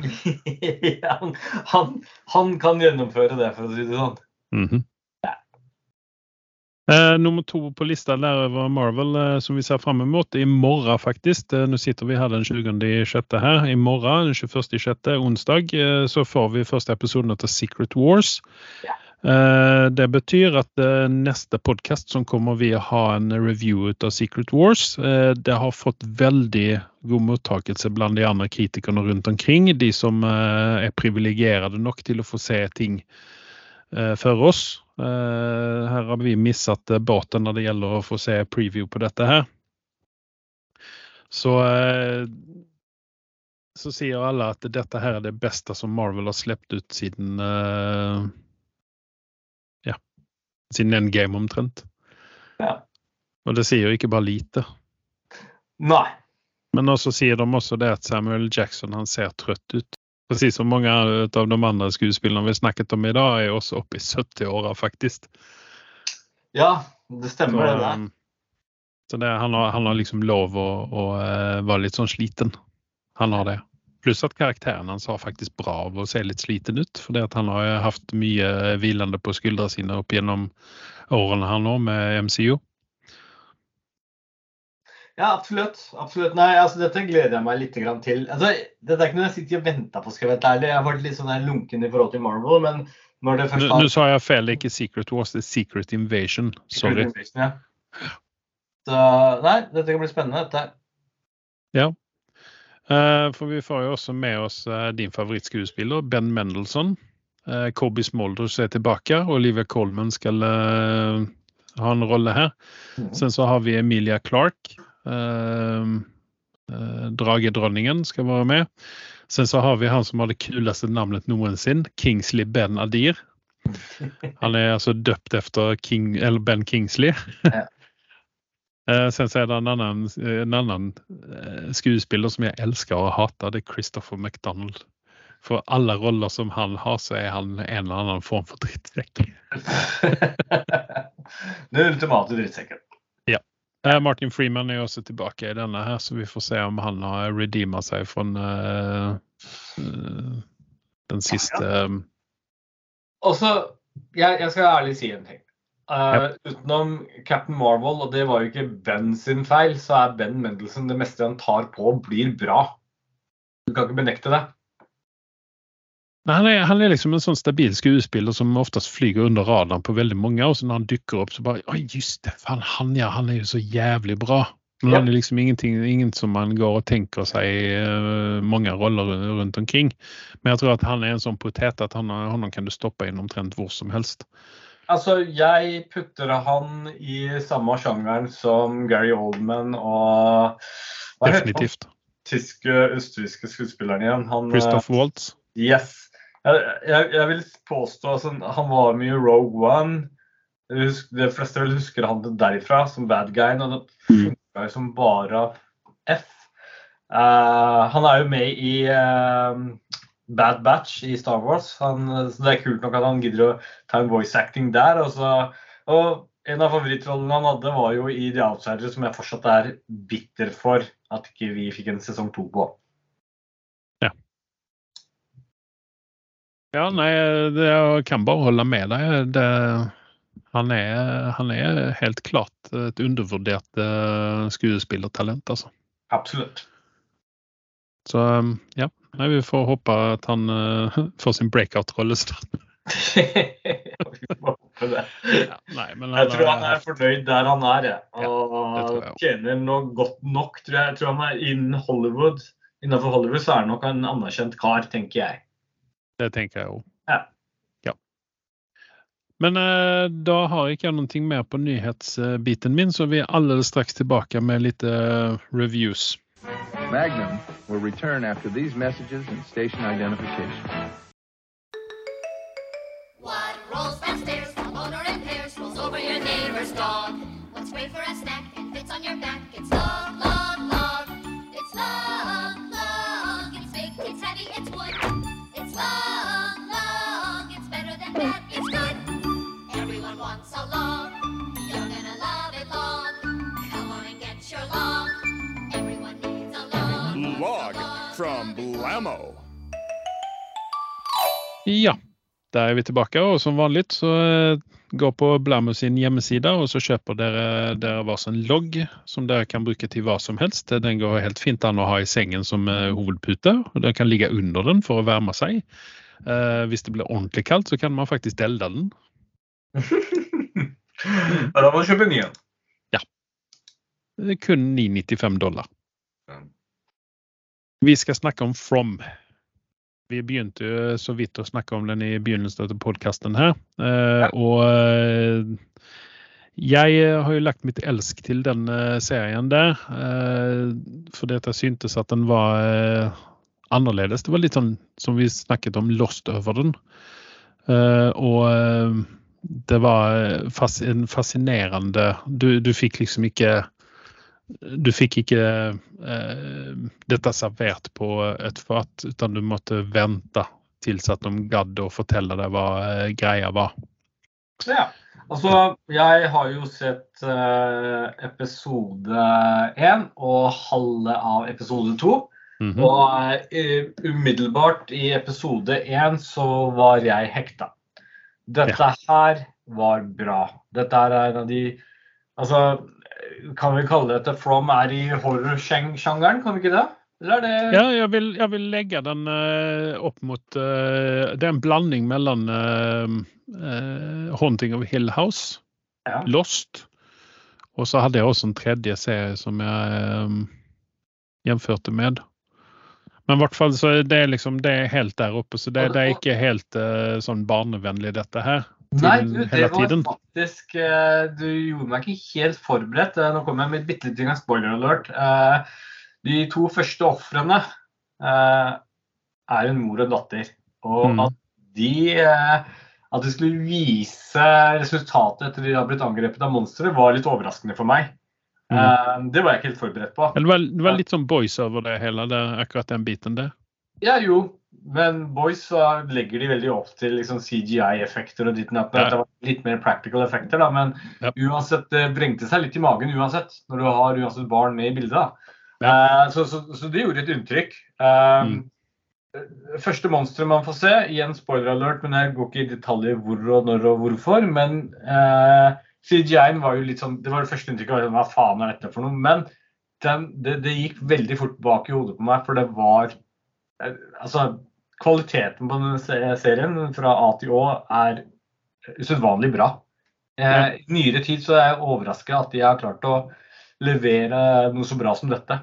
[LAUGHS] han, han, han kan gjennomføre det, for å si det sånn. Mhm. Eh, nummer to på lista der over Marvel eh, som vi ser fram mot. i morgen, faktisk. Eh, nå sitter vi her den 20.6. her. I morgen, den 21. i sjette, onsdag, eh, så får vi første episoden av Secret Wars. Ja. Eh, det betyr at eh, neste podkast som kommer vi å ha en review ut av Secret Wars. Eh, det har fått veldig god mottakelse blant de andre kritikerne rundt omkring. De som er privilegerte nok til å få se ting for oss. Her har vi missatt eh, båten når det gjelder å få se preview på dette her. Så så sier alle at dette her er det beste som Marvel har sluppet ut siden ja, siden Endgame omtrent. Ja. Og det sier jo ikke bare lite. Nei. Men også sier de også det at Samuel Jackson han ser trøtt ut. Precis som mange av de andre skuespillerne vi snakket om i dag, er også oppe i 70-åra, faktisk. Ja, det Så, stemmer det der. um, så det, han, har, han har liksom lov å, å eh, være litt sånn sliten. Han har det. Pluss at karakteren hans har faktisk bra av å se litt sliten ut. For han har hatt mye hvilende på skuldra sine opp gjennom årene her nå med MCO. Ja, absolutt. absolutt. Nei, altså Dette gleder jeg meg litt grann til. Altså, Dette er ikke noe jeg sitter og venter på, skal jeg være helt ærlig. Jeg har vært litt sånn lunken i forhold til Marvel, men når det Nå først nå sa jeg feil, ikke Secret Wars, det er Secret Invasion. Sorry. Secret Invasion, Ja. Så nei, dette kan bli spennende, dette. Eh, for vi får jo også med oss eh, din favorittskuespiller, Ben Mendelsohn. Corby Kobe Smulders er tilbake, og Olivia Colman skal eh, ha en rolle her. Mhm. Sen så har vi Emilia Clark. eh, eh, Dragedronningen skal være med. Sen så har vi han som har det kuleste navnet noensinne, Kingsley Ben Adir. [LAUGHS] Han er altså døpt efter King, Ben Kingsley. Ja. Eh, Sen så er det en annen, en annen eh, skuespiller som jeg elsker og hater, det er Christopher McDonald. For alle roller som han har, så er han en eller annen form for drittsekk. [LAUGHS] Den ultimate drittsekken. Eh, Martin Freeman jo også tilbake i denne her, så vi får se om han har redeema seg fra eh, den siste Ja, ja. Også, jeg, jeg skal ærlig si en ting. Eh, Utenom Captain Marvel, og det var jo ikke Ben sin feil, så er Ben Mendelsohn det meste han tar på, blir bra. Du kan ikke benekte det. Nei, han, er, han er liksom en sånn stabil skuespiller som oftest flyger under radaren på veldig mange, og så når han dukker opp, så bare Å, just det! faen, han ja, han er jo så jævlig bra. Men Ja. han er liksom ingenting, inget som man går og tenker seg uh, mange roller rundt omkring. Men jeg tror at han er en sånn potet at han, han kan du stoppe inn omtrent hvor som helst. Altså, jeg putter han i samme sjangeren som Gary Oldman og hva? Definitivt. tyske, østerrikske skuespilleren igjen. Han, eh, Christoph Waltz. Yes. Jeg, jeg, jeg vil påstå altså, Han var med i Rogue One. Husker, de fleste vil husker han derifra som bad guy. Og det funka jo som bare F. Uh, han er jo med i eh, Bad Batch i Star Wars, han, så det er kult nok at han gidder å ta en voice acting der. Og, så, og en av favorittrollene han hadde, var jo i The Outsider, som jeg fortsatt er bitter for at ikke vi fikk en sesong to på. Ja, nej, det, jeg kan bare holde med deg. Det, han, er, han er, helt klart et undervurdert skuespillertalent, altså. Absolutt. Så um, ja, vi får håpe at han uh, [LAUGHS] får sin breakout-rolle snart. [LAUGHS] Ja, nej, men Jeg tror han er fornøyd der han er, jeg. og ja, jeg tjener nå godt nok, tror jeg. Jeg tror han er innen Hollywood. Innenfor Hollywood så er han nok en anerkjent kar, tenker jeg. Det tenker jeg òg. Ja. ja. Men eh, da har jeg ikke noe mer på nyhetsbiten min så vi er alle straks tilbake med litt eh, reviews. Magnum will return after these messages and station identification. Blammo. Ja, der er vi tilbake. Og som vanligt så eh, gå på Blammo sin hjemmeside, og så kjøper dere, dere en logg som dere kan bruke til hva som helst. Den går helt fint an å ha i sengen som eh, hovedpute, og den kan ligge under den for å varme seg. Eh, hvis det blir ordentlig kaldt, så kan man faktisk elde den. [LAUGHS] Ja, da må du kjøpe en ny en. Det er kun 995 dollar. Vi skal snakke om From. Vi begynte jo så vidt å snakke om den i begynnelsen av podkasten her. Ja. og eh, jeg har jo lagt mitt elsk til den eh, serien der. Eh, at jeg syntes at den var eh, annerledes. Det var litt sånn som vi snakket om, lost over den. Eh, og eh, det var en fascinerende du, du fikk liksom ikke du fikk ikke eh, dette servert på et fat, utan du måtte vente til at de gadd å fortelle deg hva eh, greia var. Ja. Altså, jeg har jo sett eh, episode én og halve av episode to. Mhm. Og eh, umiddelbart i episode én så var jeg hekta. Dette her var bra. Dette er en av de Altså, kan vi kalle det at From er i horror-sjangeren, kan vi ikke det? Eller er det Ja, jeg vil, jeg vil legge den uh, opp mot uh, Det er en blanding mellom uh, Haunting of Hill House, Ja. Lost, og så hadde jeg også en tredje serie som jeg eh, jevnførte med. Men i hvert fall så er det liksom det er helt der oppe, så det, det er ikke helt uh, sånn barnevennlig dette her. Nei, du, det var faktisk eh, Du gjorde meg ikke helt forberedt. Eh, Nå kommer jeg med et bitte lite spoiler alert. Eh, De to første ofrene er en mor og en datter. Og Mm. at de At de skulle vise resultatet etter de har blitt angrepet av monstre, var litt overraskende for meg. Mm. Det var jeg ikke helt forberedt på. Det var, det var litt sånn boys over det hele, det, akkurat den biten der. Ja, jo. Men Boys så legger de veldig opp til liksom CGI-effekter og ditt og datt. Det var litt mer practical effekter, da. Men Ja. uansett, det vrengte seg litt i magen uansett. Når du har uansett barn med i bildet. Ja. Uh, så, så, så det gjorde et inntrykk. Uh, Mm. Første monsteret man får se, igjen spoiler alert, men jeg går ikke i detaljer hvor og når og hvorfor. Men uh, CGI-en var jo litt sånn Det var det første inntrykket. var sånn, Hva faen er dette for noe? Men den, det, det gikk veldig fort bak i hodet på meg, for det var eh, Altså, kvaliteten på denne serien fra A til Å er usedvanlig bra. Eh, I nyere tid så er jeg overraska at de har klart å levere noe så bra som dette.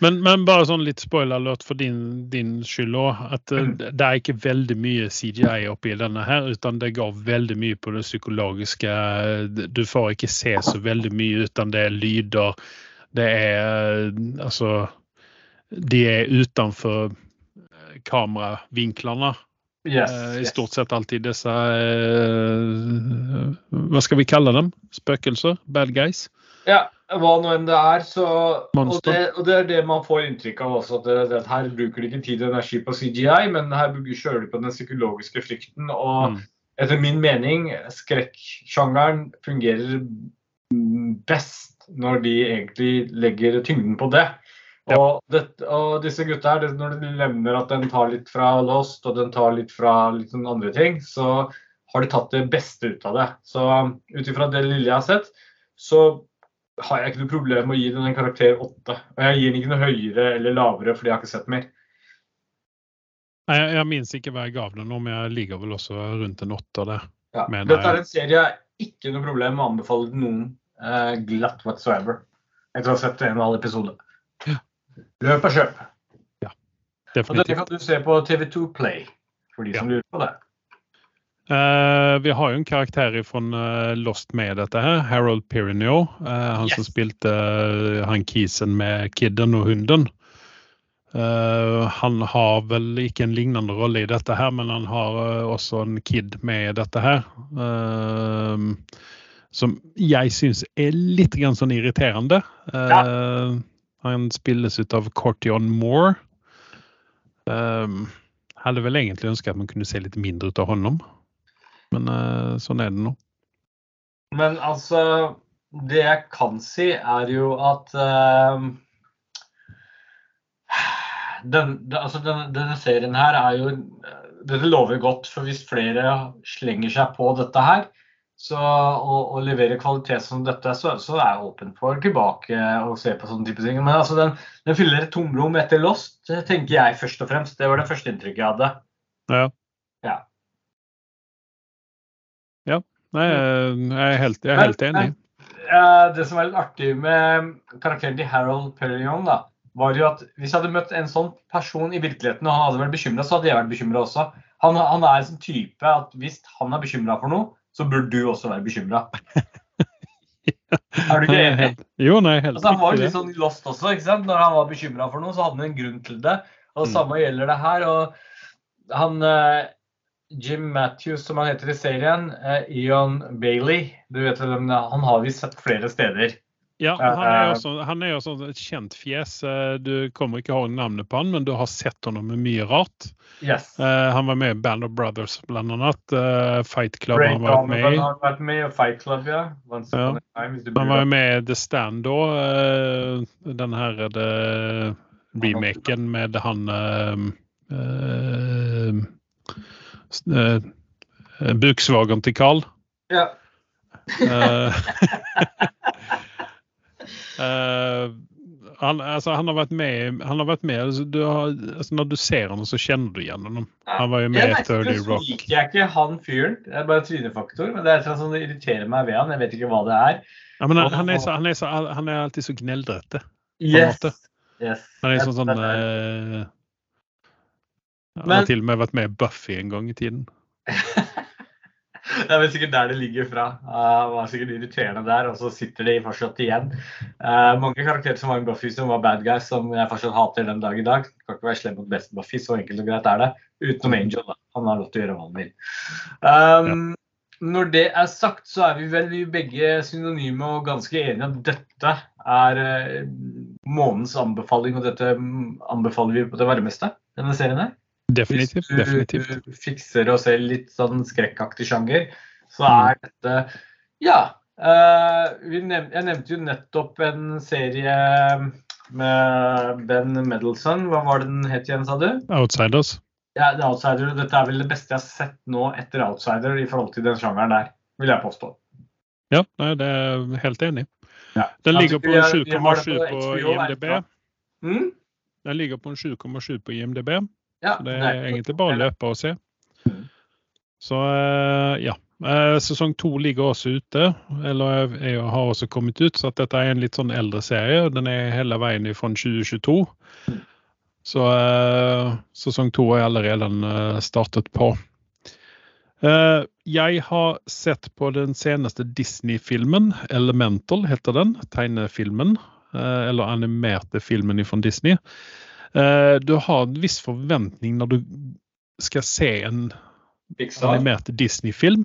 Men, men bare sånn litt spoiler alert for din, din skyld òg. At eh, Mm. det er ikke veldig mye CGI oppi denne her, utan det går veldig mye på det psykologiske. Du får ikke se så veldig mye utan det er lyder. Det er eh, altså De er utenfor kameravinklene. Yes, Eh, I yes. stort sett alltid disse eh, Hva skal vi kalle dem? Spøkelser? Bad guys? Ja, hva nå enn det er, så og det, og det er det man får inntrykk av også. At, det, det, her bruker de ikke tid og energi på CGI, men her kjører de på den psykologiske frykten. Og Mm. etter min mening, skrekksjangeren fungerer best når de egentlig legger tyngden på det. Ja. Og, det, og disse gutta her, det, når de nevner at den tar litt fra Lost og den tar litt fra litt sånn andre ting, så har de tatt det beste ut av det. Så ut ifra det lille jeg har sett, så har jeg ikke noe problem med å gi den en karakter åtte. Og jeg gir den ikke noe høyere eller lavere fordi jeg har ikke sett mer. Nei, Jeg, jeg minnes ikke hva jeg gav den, men jeg ligger vel også rundt en åtter der. Ja. Dette er en serie jeg ikke noe problem med å anbefale noen eh, glatt whatsoever. Etter å ha sett en og halv episode. Ja. Løp og kjøp. Og dette Definitivt. kan du se på TV2 Play, for de som lurer på det. Uh, vi har jo en karakter fra Lost med dette her, Harold Perrineau. Uh, han som spilte uh, han kisen med kidden og hunden. Eh, han har vel ikke en lignende rolle i dette her, men han har eh, også en kid med i dette her. eh, som jeg syns er litt grann sånn irriterende. Eh, Han spilles ut av Cortion Moore. Um, hadde vel egentlig ønska at man kunne se litt mindre ut av honom. Men uh, sånn er det nå. Men altså Det jeg kan si, er jo at uh, den, altså den, Denne serien her er jo Dette lover godt, for hvis flere slenger seg på dette her så, å, å, levere kvalitet som dette, så, så er jeg åpen for tilbake og se på sånne type ting. Men altså den, den fyller et tomrom etter Lost, tenker jeg først og fremst. Det var det første inntrykket jeg hadde. Ja. Ja. Ja. Nei, jeg er helt, jeg er helt enig. Eh, det som er litt artig med karakteren til Harold Perignon, da, var jo at hvis jeg hadde møtt en sånn person i virkeligheten, og han hadde vært bekymra, så hadde jeg vært bekymra også. Han, han er en sånn type at hvis han er bekymra for noe, så burde du også være bekymra. [LAUGHS] er du ikke enig? jo, nei, helt Altså, han var litt sånn lost også. ikke sant? Når han var bekymra for noe, så hadde han en grunn til det. Og det Mm. samme gjelder det her. og han eh, Jim Matthews, som han heter i serien, eh, Ian Bailey, du vet hvem det er, han har vi sett flere steder. Ja, han er Eh, også, han er også et kjent fjes. Eh, Du kommer ikke ihåg navnet på han, men du har sett ham med mye rart. Yes. Eh, han var med i Band of Brothers blant annet. Eh, Fight Club Great han var med i. vært med, i Fight Club, ja. Once Ja. time, Han var med i The Stand da. eh, Den her er det remaken med han eh, eh, eh, Buksvageren til Carl. Ja. [LAUGHS] Eh, han, altså, han har vært med, han har vært med altså, du har, altså, Når du ser ham, så kjenner du igjen ham. Han var jo med i Jeg vet 30 Rock. Jeg liker jeg ikke han fyren. Det er bare trynefaktor. Men det er sånn det irriterer meg ved han. Jeg vet ikke hva det er. Ja, men han, han, er så, han, er så, han er alltid så gneldrete. Yes. yes. Han er sånn sånn eh, Han Men- har til og med vært med i Buffy en gang i tiden. [LAUGHS] Det er vel sikkert der det ligger fra. Uh, var sikkert irriterende der, og så sitter de fortsatt igjen. Uh, mange karakterer som var i Buffy som var bad guys, som jeg fortsatt hater den dag i dag. Kan ikke være slem mot beste Buffy, så enkelt og greit er det. Utenom Angel, da. Han har lov til å gjøre hva han vil. Um, Når det er sagt, så er vi vel vi begge synonyme og ganske enige at dette er eh, månedens anbefaling, og dette mm, anbefaler vi på det varmeste, denne serien her. Definitivt. Hvis du definitivt. fikser å se litt sånn skrekkaktig sjanger, så Mm. er dette Ja. eh, vi nev jeg nevnte jo nettopp en serie med Ben Medelson. Hva var det den het igjen, sa du? Outsiders. Ja, The Outsider. Dette er vel det beste jeg har sett nå etter Outsider i forhold til den sjangeren der, vil jeg påstå. Ja, nei, det er jeg helt enig. Ja. Den ligger på vi er- vi har det 7,7 på IMDb. Mm? Den ligger på en 7,7 på IMDb. Ja, Så det er egentlig bare å løpe og se. Mm. Så eh, ja. Eh, Sesong to ligger også ute, eller er, har også kommet ut. Så dette er en litt sånn eldre serie. Den er hele veien fra 2022. Så eh, sesong to er allerede startet på. Jeg har sett på den seneste Disney-filmen, 'Elemental' heter den. Tegnefilmen. eller animerte filmen fra Disney. Eh, du har en viss forventning når du skal se en Pixar. animert Disney-film.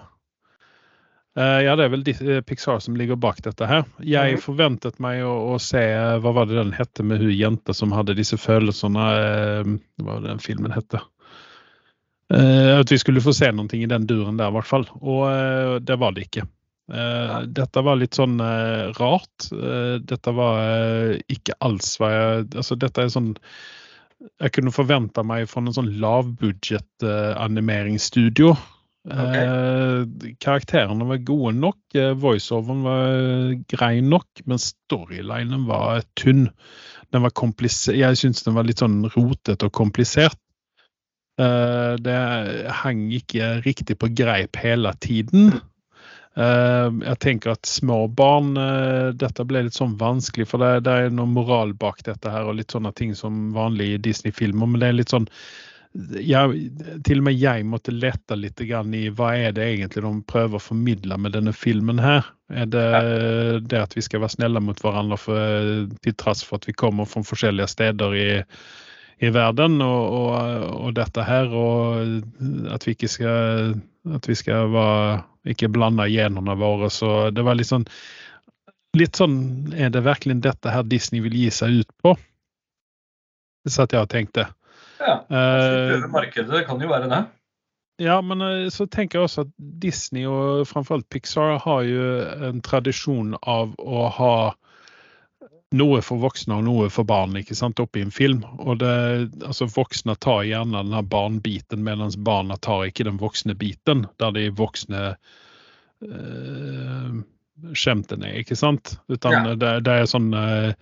Eh, ja, det er vel eh, Pixar som ligger bak dette her. Jeg mm. forventet meg å, å se Hva var det den hette med hun jenta som hadde disse følelsene? Hva var det den filmen hette? At vi skulle få se noe i den duren der, i hvert fall. Og det var det ikke. Eh, dette var litt sånn uh, rart. Uh, dette var ikke alls hva jeg Altså, dette er sånn jeg kunne forvente meg fra en sånn lavbudsjett eh, animeringsstudio. Eh, karakterene var gode nok, eh, voiceoveren var grei nok, men storylinen var tynn. Den var komplisert. Jeg syns den var litt sånn rotete og komplisert. Eh, det hang ikke riktig på greip hele tiden. Eh, jeg tenker at små barn eh, Dette ble litt sånn vanskelig, for det, det er noe moral bak dette her, og litt sånne ting som vanlig i Disney-filmer. Men det er litt sånn jeg, Til og med jeg måtte lete litt grann i hva er det egentlig de prøver å formidle med denne filmen her. Er det det at vi skal være snille mot hverandre for, til tross for at vi kommer fra forskjellige steder i, i verden, og, og, og dette her, og at vi ikke skal at vi skal være, ikke blanda genene våre. Så det var litt sånn Litt sånn Er det virkelig dette her Disney vil gi seg ut på? Det satt jeg og tenkte. Ja. Eh, markedet, det kan jo være det. ja, men eh, så tenker jeg også at Disney og framfor alt Pixar har jo en tradisjon av å ha noe for voksne og noe for barn ikke sant, oppi en film. Og det, altså Voksne tar gjerne den her barnbiten, mens barna tar ikke den voksne biten. Der de voksne eh, skjemtene, ikke sant? Utan Ja. det, det er sånn eh,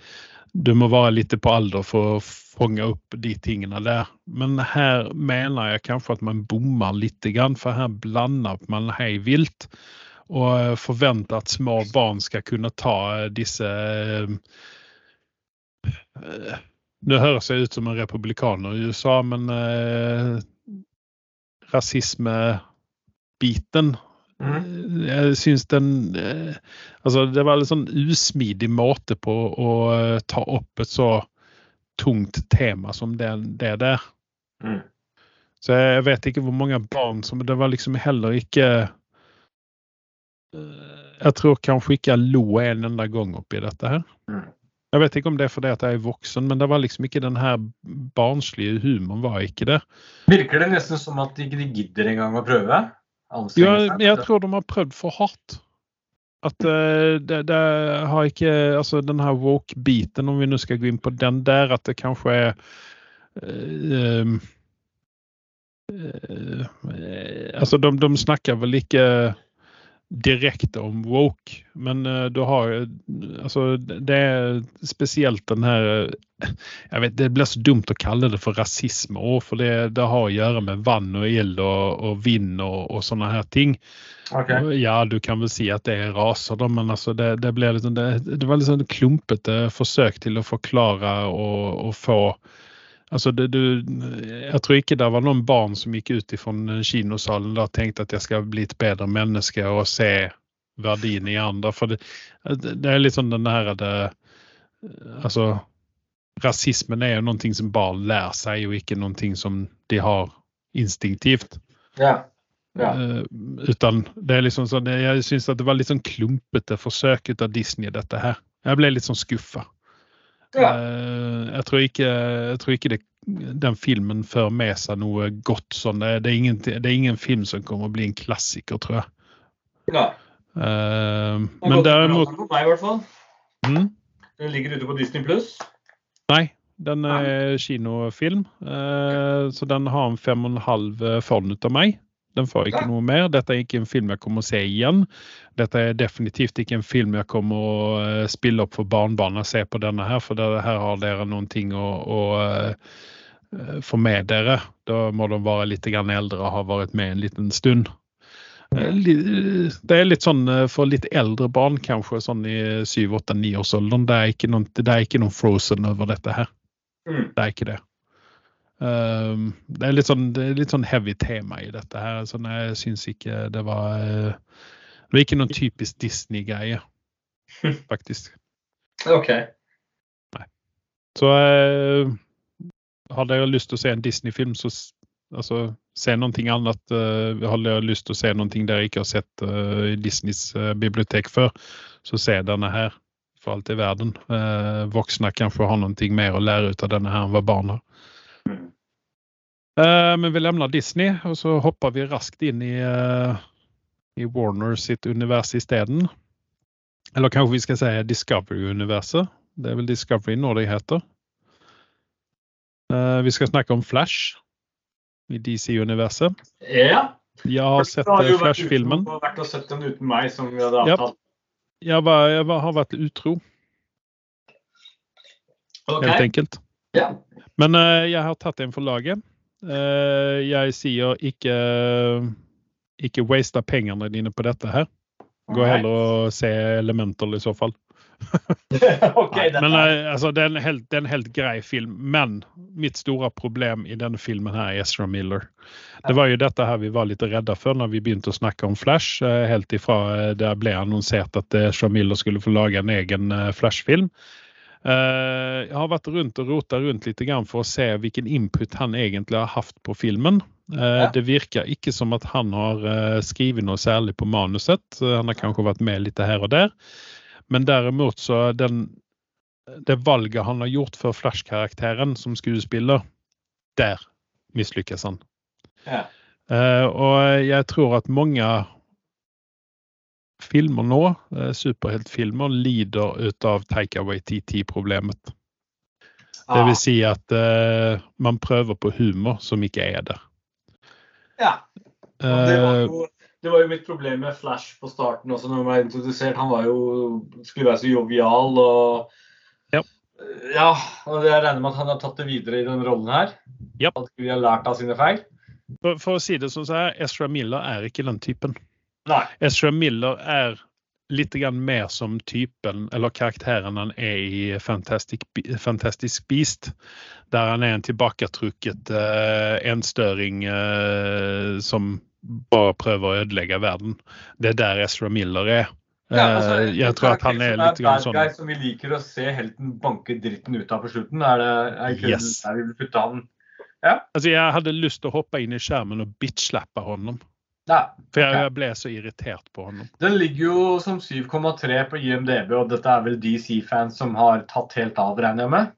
Du må være litt på alder for å fange opp de tingene der. Men her mener jeg kanskje at man bommer litt, for her blander man hei vilt. Og forventer at små barn skal kunne ta disse eh, eh, Nå høres jeg ut som en republikaner i USA, men eh, rasismebiten Mm. jeg syns den eh, Altså, det var en sånn usmidig måte på å eh, ta opp et så tungt tema som det, det der. Mm. Så jeg vet ikke hvor mange barn som Det var liksom heller ikke eh, Jeg tror kanskje ikke jeg lo en enda gang oppi dette her. Mm. Jeg vet ikke om det er fordi at jeg er voksen, men det var liksom ikke den her barnslige humoren var ikke det. Virker det nesten som at de ikke gidder engang å prøve? Ja, jeg tror de har prøvd for hardt. At uh, det, det har ikke Altså den her woke-biten, om vi nå skal gå inn på den der, at det kanskje er uh, eh, Altså, de, de snakker vel ikke direkte om woke, men uh, du har eh, Altså, det er spesielt den her eh, jeg vet, Det blir så dumt å kalle det for rasisme òg, for det, det har å gjøre med vann og ild og, og vind og, og sånne her ting. Okay. Ja, du kan vel si at det er raser, da, men altså det, det, ble liksom, det, det var litt sånn klumpete forsøk til å forklare og, og få Altså det, du, jeg tror ikke det var noen barn som gikk ut fra kinosalen og tenkte at jeg skal bli et bedre menneske og se verdien i andre. For det, det er litt sånn den her det, Altså Rasismen er jo noe som barn lærer seg, og ikke noe som de har instinktivt. Ja. Ja. Uh, utan det er liksom sånn, Jeg syns det var litt sånn klumpete forsøk ut av Disney, dette her. Jeg ble litt sånn skuffa. Ja. Eh, jeg tror ikke, jeg tror ikke det, den filmen fører med seg noe godt sånn. Det, er ingen, det er ingen film som kommer å bli en klassiker, tror jeg. ja. Uh, men derimot for meg, i hvert fall. mm, Den ligger ute på Disney pluss. Nei, den er kinofilm. eh, så den har en fem og en halv fond ut av meg. Den får ikke noe mer. Dette er ikke en film jeg kommer å se igjen. Dette er definitivt ikke en film jeg kommer å eh, spille opp for barnebarna. Se på denne her, for her har dere noen ting å, å eh, eh, få med dere. Da må de være litt grann eldre og ha vært med en liten stund. Det er litt sånn for litt eldre barn, kanskje sånn i 7-8-9-årsalderen. Det, det er ikke noen frozen over dette her. Mm. Det er ikke det. Um, det, er sånn, det er litt sånn heavy tema i dette her. Sånn, jeg syns ikke det var eh, Det var ikke noen typisk Disney-greie, [LAUGHS] faktisk. OK. Så uh, hadde jeg lyst til å se en Disney-film, så altså, se noe annet. Uh, hadde jeg lyst til å se noe dere ikke har sett uh, i Disneys uh, bibliotek før, så se denne her. For alt i verden. Voksne kanskje har noe mer å lære ut av denne her enn hva barn har. Eh, men vi lämnar Disney og så hopper vi raskt inn i, eh, i Warner sitt univers isteden. Eller kanskje vi skal si Discovery-universet. Det er vel Discovery når det heter. Eh, vi skal snakke om Flash i DC-universet. Ja. Jeg har sett Du har vært Flash-filmen. og sett den uten meg, som vi hadde Ja. Jeg, var, jeg var, har vært utro, Okay. helt enkelt. Ja. Men uh, jeg har tatt en for laget. Eh, jeg sier ikke ikke waste pengene dine på dette her. Gå heller og se Elemental i så fall. [LAUGHS] okay, men eh, altså, det, er en helt, det er en helt grei film. Men mitt store problem i denne filmen her er Ezra Miller. Det var jo dette her vi var litt redde for når vi begynte å snakke om Flash. eh, Helt ifra det ble annonsert at Ezra Miller skulle få lage en egen Flash-film. Eh, Jeg har vært rundt og rota rundt litt grann for å se hvilken input han egentlig har hatt på filmen. Eh, Ja. Det virker ikke som at han har eh, skrevet noe særlig på manuset. Han har kanskje vært med litt her og der. Men derimot så den, det valget han har gjort for Flash-karakteren som skuespiller, der mislykkes han. Ja. Og jeg tror at mange filmer nå, eh, superheltfilmer, lider ut av take away TT-problemet. Det vil si at uh, man prøver på humor som ikke er der. Ja. Det var, Eh, jo, det var jo mitt problem med Flash på starten også, når han ble introdusert. Han var jo, skulle være så jovial og Ja. Ja, og jeg regner med at han har tatt det videre i den rollen her. Ja. At vi har lært av sine feil. for, for å si det sånn så er Ezra Miller er ikke den typen. Nei. Ezra Miller er litt mer som typen, eller karakteren han er i Fantastic, Fantastic Beast. Der han er en tilbaketrukket uh, enstøring uh, som bare prøver å ødelegge verden. Det er der Ezra Miller er. Ja, altså, Eh, jeg tror at han er litt bad sånn guy som vi liker å se helten banke dritten ut av på slutten. Er det er ikke Yes. der vi vil putte han? Altså, jeg hadde lyst til å hoppe inn i skjermen og bitch-slappe honom. Nei. For jeg, jeg ble så irritert på honom. Den ligger jo som 7,3 på IMDb, og dette er vel DC-fans som har tatt helt av, regner jeg med?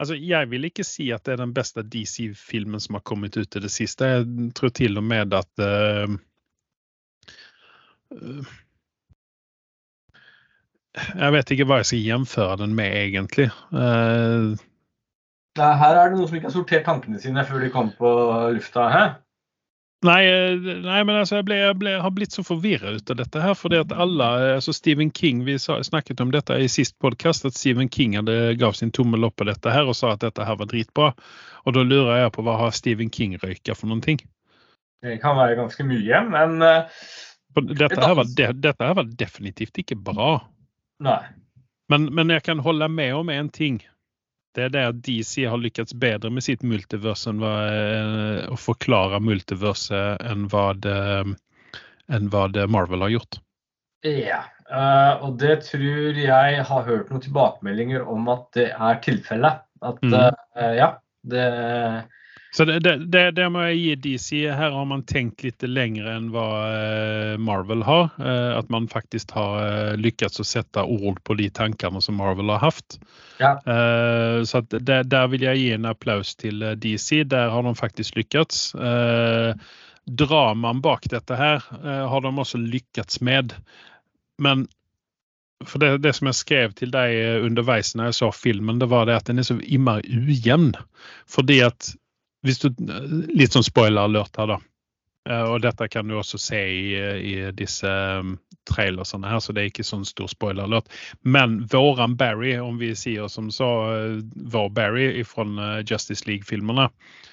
Altså, jeg vil ikke si at det er den beste DC-filmen som har kommet ut i det siste. Jeg tror til og med at uh, uh, Jeg vet ikke hva jeg skal gjenføre den med, egentlig. Eh, Nei, her er det noen som ikke har sortert tankene sine før de kom på lufta. Hæ? nei, eh, nei, men altså, jeg, ble, jeg ble, har blitt så forvirra ut av dette her. fordi at alle, altså Stephen King, Vi snakket om dette i sist podkast, at Stephen King hadde gav sin tommel opp på dette her og sa at dette her var dritbra. Og da lurer jeg på hva har Stephen King røyka for noen ting? Det kan være ganske mye, men eh, dette, her var, de, dette her var definitivt ikke bra. nei. Men, men jeg kan holde med om en ting. Det er det at DC har lykkes bedre med sitt multiverse enn hva, eh, å forklare multiverset enn hva, det, enn hva det Marvel har gjort. Ja, eh, og det tror jeg har hørt noen tilbakemeldinger om at det er tilfellet. At mm. ja, det Så det, det, det, må jeg gi DC. Her har man tenkt litt lenger enn hva eh, Marvel har. Eh, At man faktisk har eh, lykkes å sette ord på de tankene som Marvel har hatt. Ja. Så det, der vil jeg gi en applaus til DC. Der har de faktisk lykkes. Dramaen bak dette her, har de også lykkes med. Men for det, det som jeg skrev til deg underveis når jeg så filmen, det var det at den er så innmari ujevn. Fordi at hvis du, Litt sånn spoiler alert her, da. Eh, Og dette kan du også se i, i disse um, trailersene her, så det er ikke sånn stor spoiler alert. Men våran Barry, om vi sier som så, eh, vår Barry fra Justice League-filmene,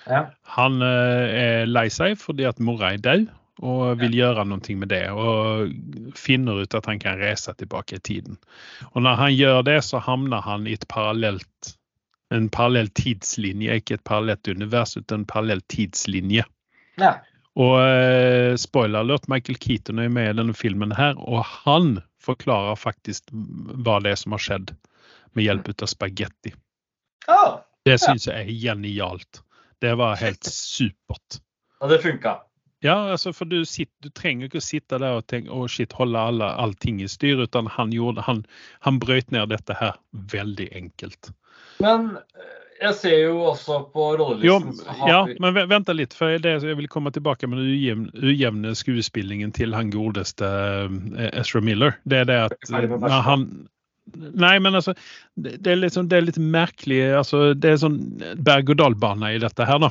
Ja. han eh, er lei seg fordi at mora er død og vil gjøre noe med det. Og finner ut at han kan reise tilbake i tiden. Og når han gjør det, så havner han i et parallelt en parallell tidslinje, ikke et parallelt univers, men en parallell tidslinje. ja. Og eh, spoiler alert, Michael Keaton er med i denne filmen her, og han forklarer faktisk hva det er som har skjedd, med hjelp av spagetti. Oh, Det syns jeg er genialt. Det var helt supert. [LAUGHS] og det funka. Ja, altså, for du, sitter, du trenger ikke å sitte der og tenke å shit, holde alle, allting i styr, utan han, gjorde, han, han brøt ned dette her veldig enkelt. Men eh, jeg ser jo også på rollelisten jo, ja, vi- men vent litt, for det, jeg vil komme tilbake med den ujevne, ujevne skuespillingen til han godeste eh, Ezra Miller. Det er det at når han Nei, men altså Det, det, er, liksom, det er litt merkelig altså, Det er sånn berg-og-dal-bane i dette her, da.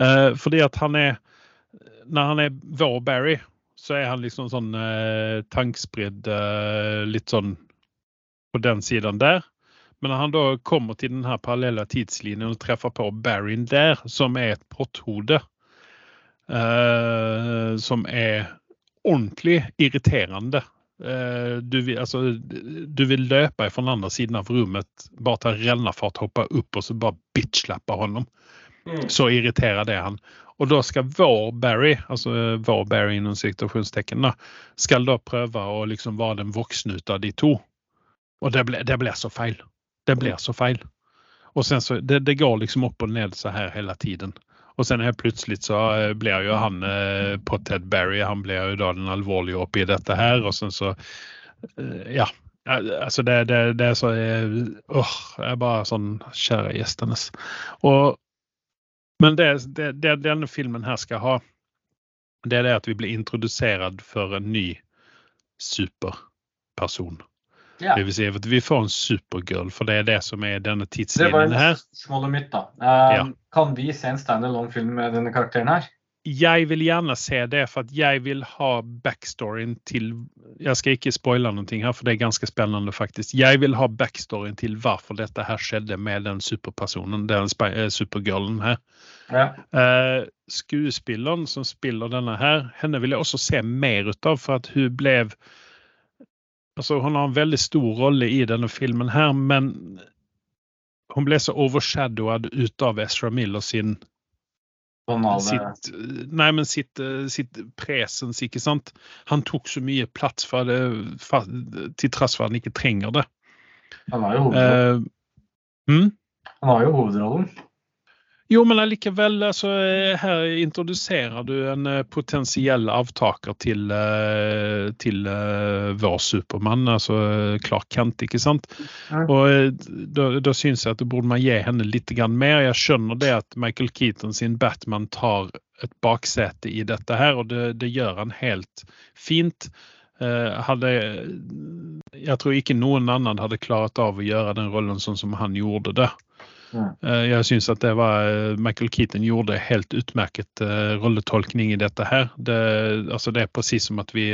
Uh, fordi at han er Når han er vår Barry, så er han liksom sånn uh, tankspridd uh, Litt sånn på den siden der. Men når han da kommer til den parallelle tidslinjen og treffer på Barryn der, som er et potthode, uh, som er ordentlig irriterende. Uh, du, vil, altså, du vil løpe fra den andre siden av rommet, bare ta rennafart, hoppe opp og så bare bitchlappe honom. Mm. Så irriterer det han. Og da skal vår Barry, altså vår Barry innen situasjonstecken, da, skal da prøve å liksom være den voksne ut av de to. Og det blir så feil. Det blir så feil. Och sen så, det, det går liksom upp och ned så här hela tiden. Och sen helt plötsligt så eh, blir ju han eh, på Ted Barry, han blir ju då den allvarliga uppe i detta här och sen så, eh, ja. Alltså det, det, det är så, eh, åh, jag är bara sån kära gästernes. Och, men det, det, det den filmen här ska ha, det är det att vi blir introducerad för en ny superperson. Ja. Det vil si at vi får en supergirl, for det er det som er denne Det var tidslinjen her. spørsmålet mitt, da. Eh, Ja. Kan vi se en standalone-film med denne karakteren her? Jeg vil gjerne se det, for jeg vil ha backstoryen til Jeg skal ikke spoile noe her, for det er ganske spennende, faktisk. Jeg vil ha backstoryen til hvorfor dette her skjedde med den superpersonen, den eh, supergirlen her. Ja. Uh, skuespilleren som spiller denne her, henne vil jeg også se mer ut av, for at hun ble Altså, hun har en veldig stor rolle i denne filmen her, men hun ble så overshadowed ut av Ezra Miller sin sitt, nei, men sitt, eh, sitt presens, ikke sant? Han tok så mye plass for det, for, til tross for at han ikke trenger det. Han har jo hovedrollen. Uh, mm? Han har jo hovedrollen. Jo, men allikevel, altså, eh, her introduserer du en eh, potensiell avtaker til, eh, til vår Supermann, altså Clark Kent, ikke sant? Og da, da syns jeg at det burde man gi henne litt mer. Jeg skjønner det at Michael Keaton sin Batman tar et baksete i dette her, og det, det gjør han helt fint. Hadde, jeg tror ikke noen annen hadde klart av å gjøre den rollen sånn som han gjorde det. Eh, Jeg syns at det var eh, Michael Keaton gjorde helt utmerket eh, rolletolkning i dette her. Det, altså det er precis som at vi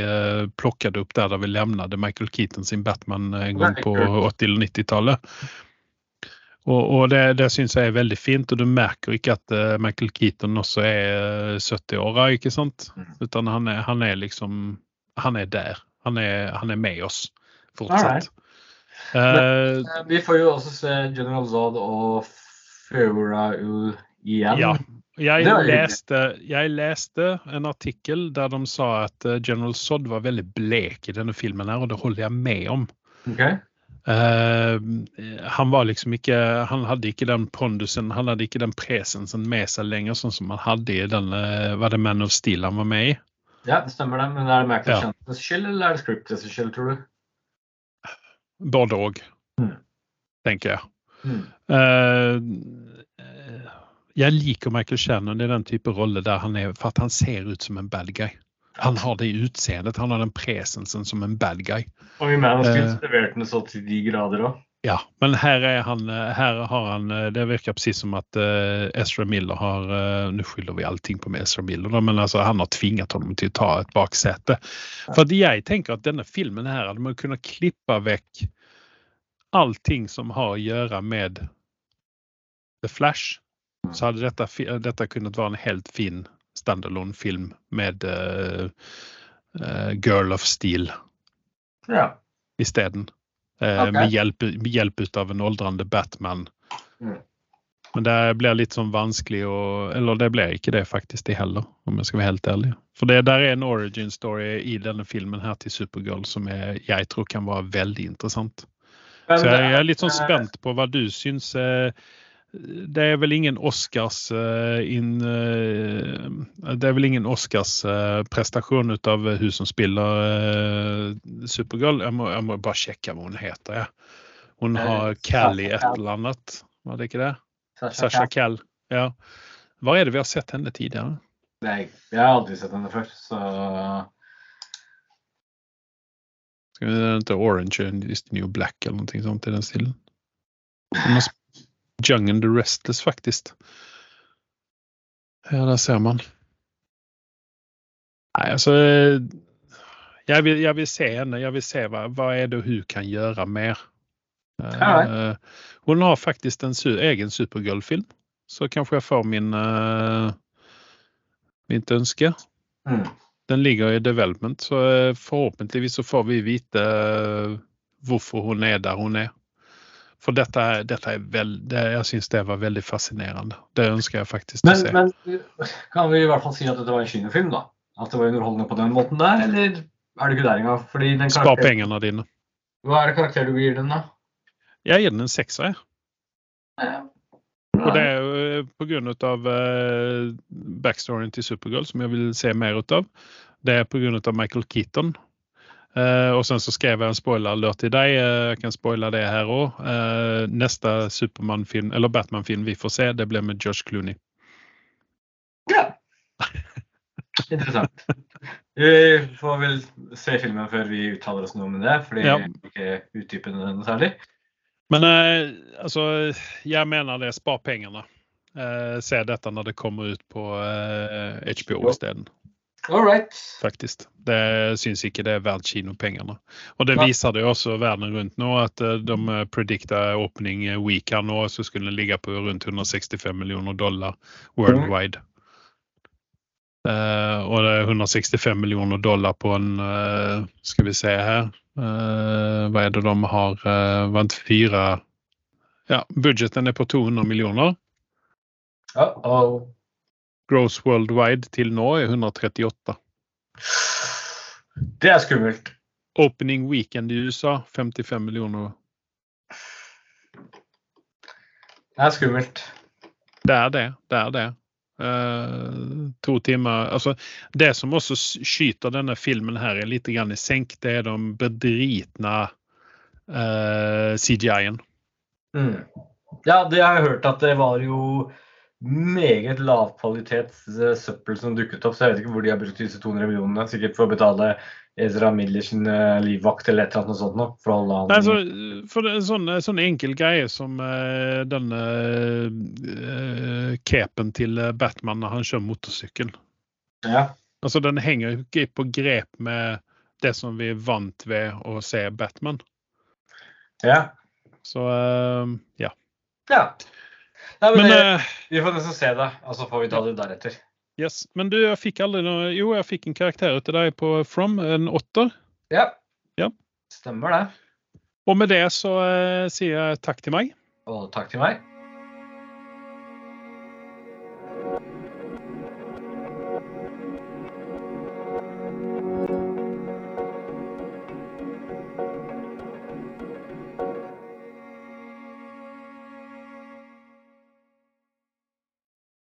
plockade upp där, där vi lämnade Michael Keaton sin Batman en gång på 80- eller 90-tallet. Og, og det, det syns jeg er veldig fint, og du merker ikke at eh, Michael Keaton også er eh, 70-åra, ikke sant? Mm. Utan han er, han er liksom Han er der. Han er, han er med oss fortsatt. Eh, Eh, Vi får jo også se General Zod og Furaul igjen. Ja. Jeg leste, jeg leste en artikkel der de sa at eh, General Zod var veldig blek i denne filmen, her, og det holder jeg med om. Ok? Uh, han var liksom ikke Han hadde ikke den pondusen, han hadde ikke den presensen med seg lenger, sånn som han hadde i den eh, Var det Man of Steel han var med i? Ja, det stemmer det. Men er det Michael Ja. Skyld, eller er det scriptets skyld, tror du? Både òg, Mm. tenker jeg. Mm. Eh, jeg liker Michael Shannon i den type rolle der han er, for at han ser ut som en bad guy. Han har det utseendet, han har den presensen som en bad guy. Og vi Man han skulle Eh. så leverte den så til de grader òg. Ja, men her, är han, her här har han, eh, det verkar precis som att eh, Ezra Miller har, eh, nu skyller vi allting på med Ezra Miller, men alltså han har tvingat honom till att ta ett baksäte. För att jag tänker att denna filmen här hade man kunnat klippa väck allting som har att göra med The Flash. Så hade detta, fi- detta kunnat vara en helt fin standalone film med uh, uh, Girl of Steel Ja. i Eh, Okej. med, hjelp med hjälp av en aldrende Batman. Mm. Men det blir litt sånn vanskelig å eller det blir ikke det faktisk det heller om jeg skal være helt ærlig. For det der er en origin story i denne filmen her til Supergirl som jeg, jeg tror kan være veldig interessant. Men Så jeg, jeg, er litt sånn spent på hva du syns. eh, Det er vel ingen Oscars uh, in, uh, Det er vel ingen Oscars eh, ut av hun som spiller Supergirl. Jeg må, jeg må bare sjekke hva hun heter. Ja. Hon Eh, har Callie et Cal. eller annet, Var det ikke det? Sasha Cal. Cal. Ja. Hva er det vi har sett henne tidligere? Nei, jeg har aldri sett henne før, så Skal vi til Orange is the new black eller noe sånt i den stilen? Hon har Young and the Restless faktiskt. Ja, där ser man. Nej, alltså. eh, Jag vill, jag vill se henne. Jag vill se vad, vad är det och hur kan göra mer. Uh, Hon har faktiskt en su egen Supergirl-film. Så kanske jag får min, uh, mitt önske. mm. Den ligger i development så eh, förhoppningsvis så får vi veta eh, varför hon är där hon är. För dette, dette er är väl, det, jag syns det var veldig fascinerende. Det ønsker jeg faktisk men, å se. men kan vi i hvert fall si at dette var en kinofilm, da? At det var underholdende på den måten der, eller er det ikke der engang? Fordi den Spar pengene dine. Hva er det karakter du gir den, da? Jeg gir den en sekser, jeg. Ja. Och det er jo på grund av eh, backstoryn Supergirl som jeg vil se mer ut av. Det er på grund av Michael Keaton. Eh, och sen så skrev jag en spoiler till dig. Uh, jag kan spoila det här òg. Uh, nästa Superman-film eller Batman-film vi får se det blir med Josh Clooney. Ja. Interessant. Vi får vel se filmen før vi uttaler oss noe om det, fordi Ja. vi ikke utdyper den noe særlig. Men eh, altså, jeg mener det, spar pengene. Eh, se dette når det kommer ut på eh, HBO Ja. Right. Faktisk. Det syns ikke det er verdt kinopengene. Og det viser det også verden rundt nå, at att eh, de eh, åpning opening eh, week her nå, så skulle den ligge på rundt 165 miljoner dollar worldwide. Uh, og det er 165 miljoner dollar på en, uh, Skal vi se her uh, Hva er det de har, inte fyra, ja budgeten er på 200 miljoner. Uh -oh. Gross worldwide til nå er 138. Det er skummelt. Opening weekend i USA 55 miljoner. Det er skummelt. Det er det. Det er det. Uh, to timer altså, det som også skyter denne filmen her litt i senk, Det er de bedritne uh, CGI-en. Mm. Ja, det har jeg hørt at det var jo meget lavkvalitets eh, søppel som dukket opp, så jeg vet ikke hvor de har brukt disse 200 millionene. Sikkert for å betale Ezra Miller sin eh, livvakt eller et eller annet sånt noe. For å holde han för det är en sånn, en enkel greie som uh, denne uh, kepen till eh, Batman når han kjører motorsykkel. Ja. Altså, den henger ikke på grep med det som vi er vant ved å se Batman. ja. Så uh, ja. ja. Nei, men, Men det, eh, vi får nesten se det, og så får vi ta det deretter. yes. Men du, jeg fikk aldri noe Jo, jeg fikk en karakter til deg på From, en åtter. Ja. Ja. Stemmer det. Og med det så uh, sier jeg takk til meg. Og takk til meg.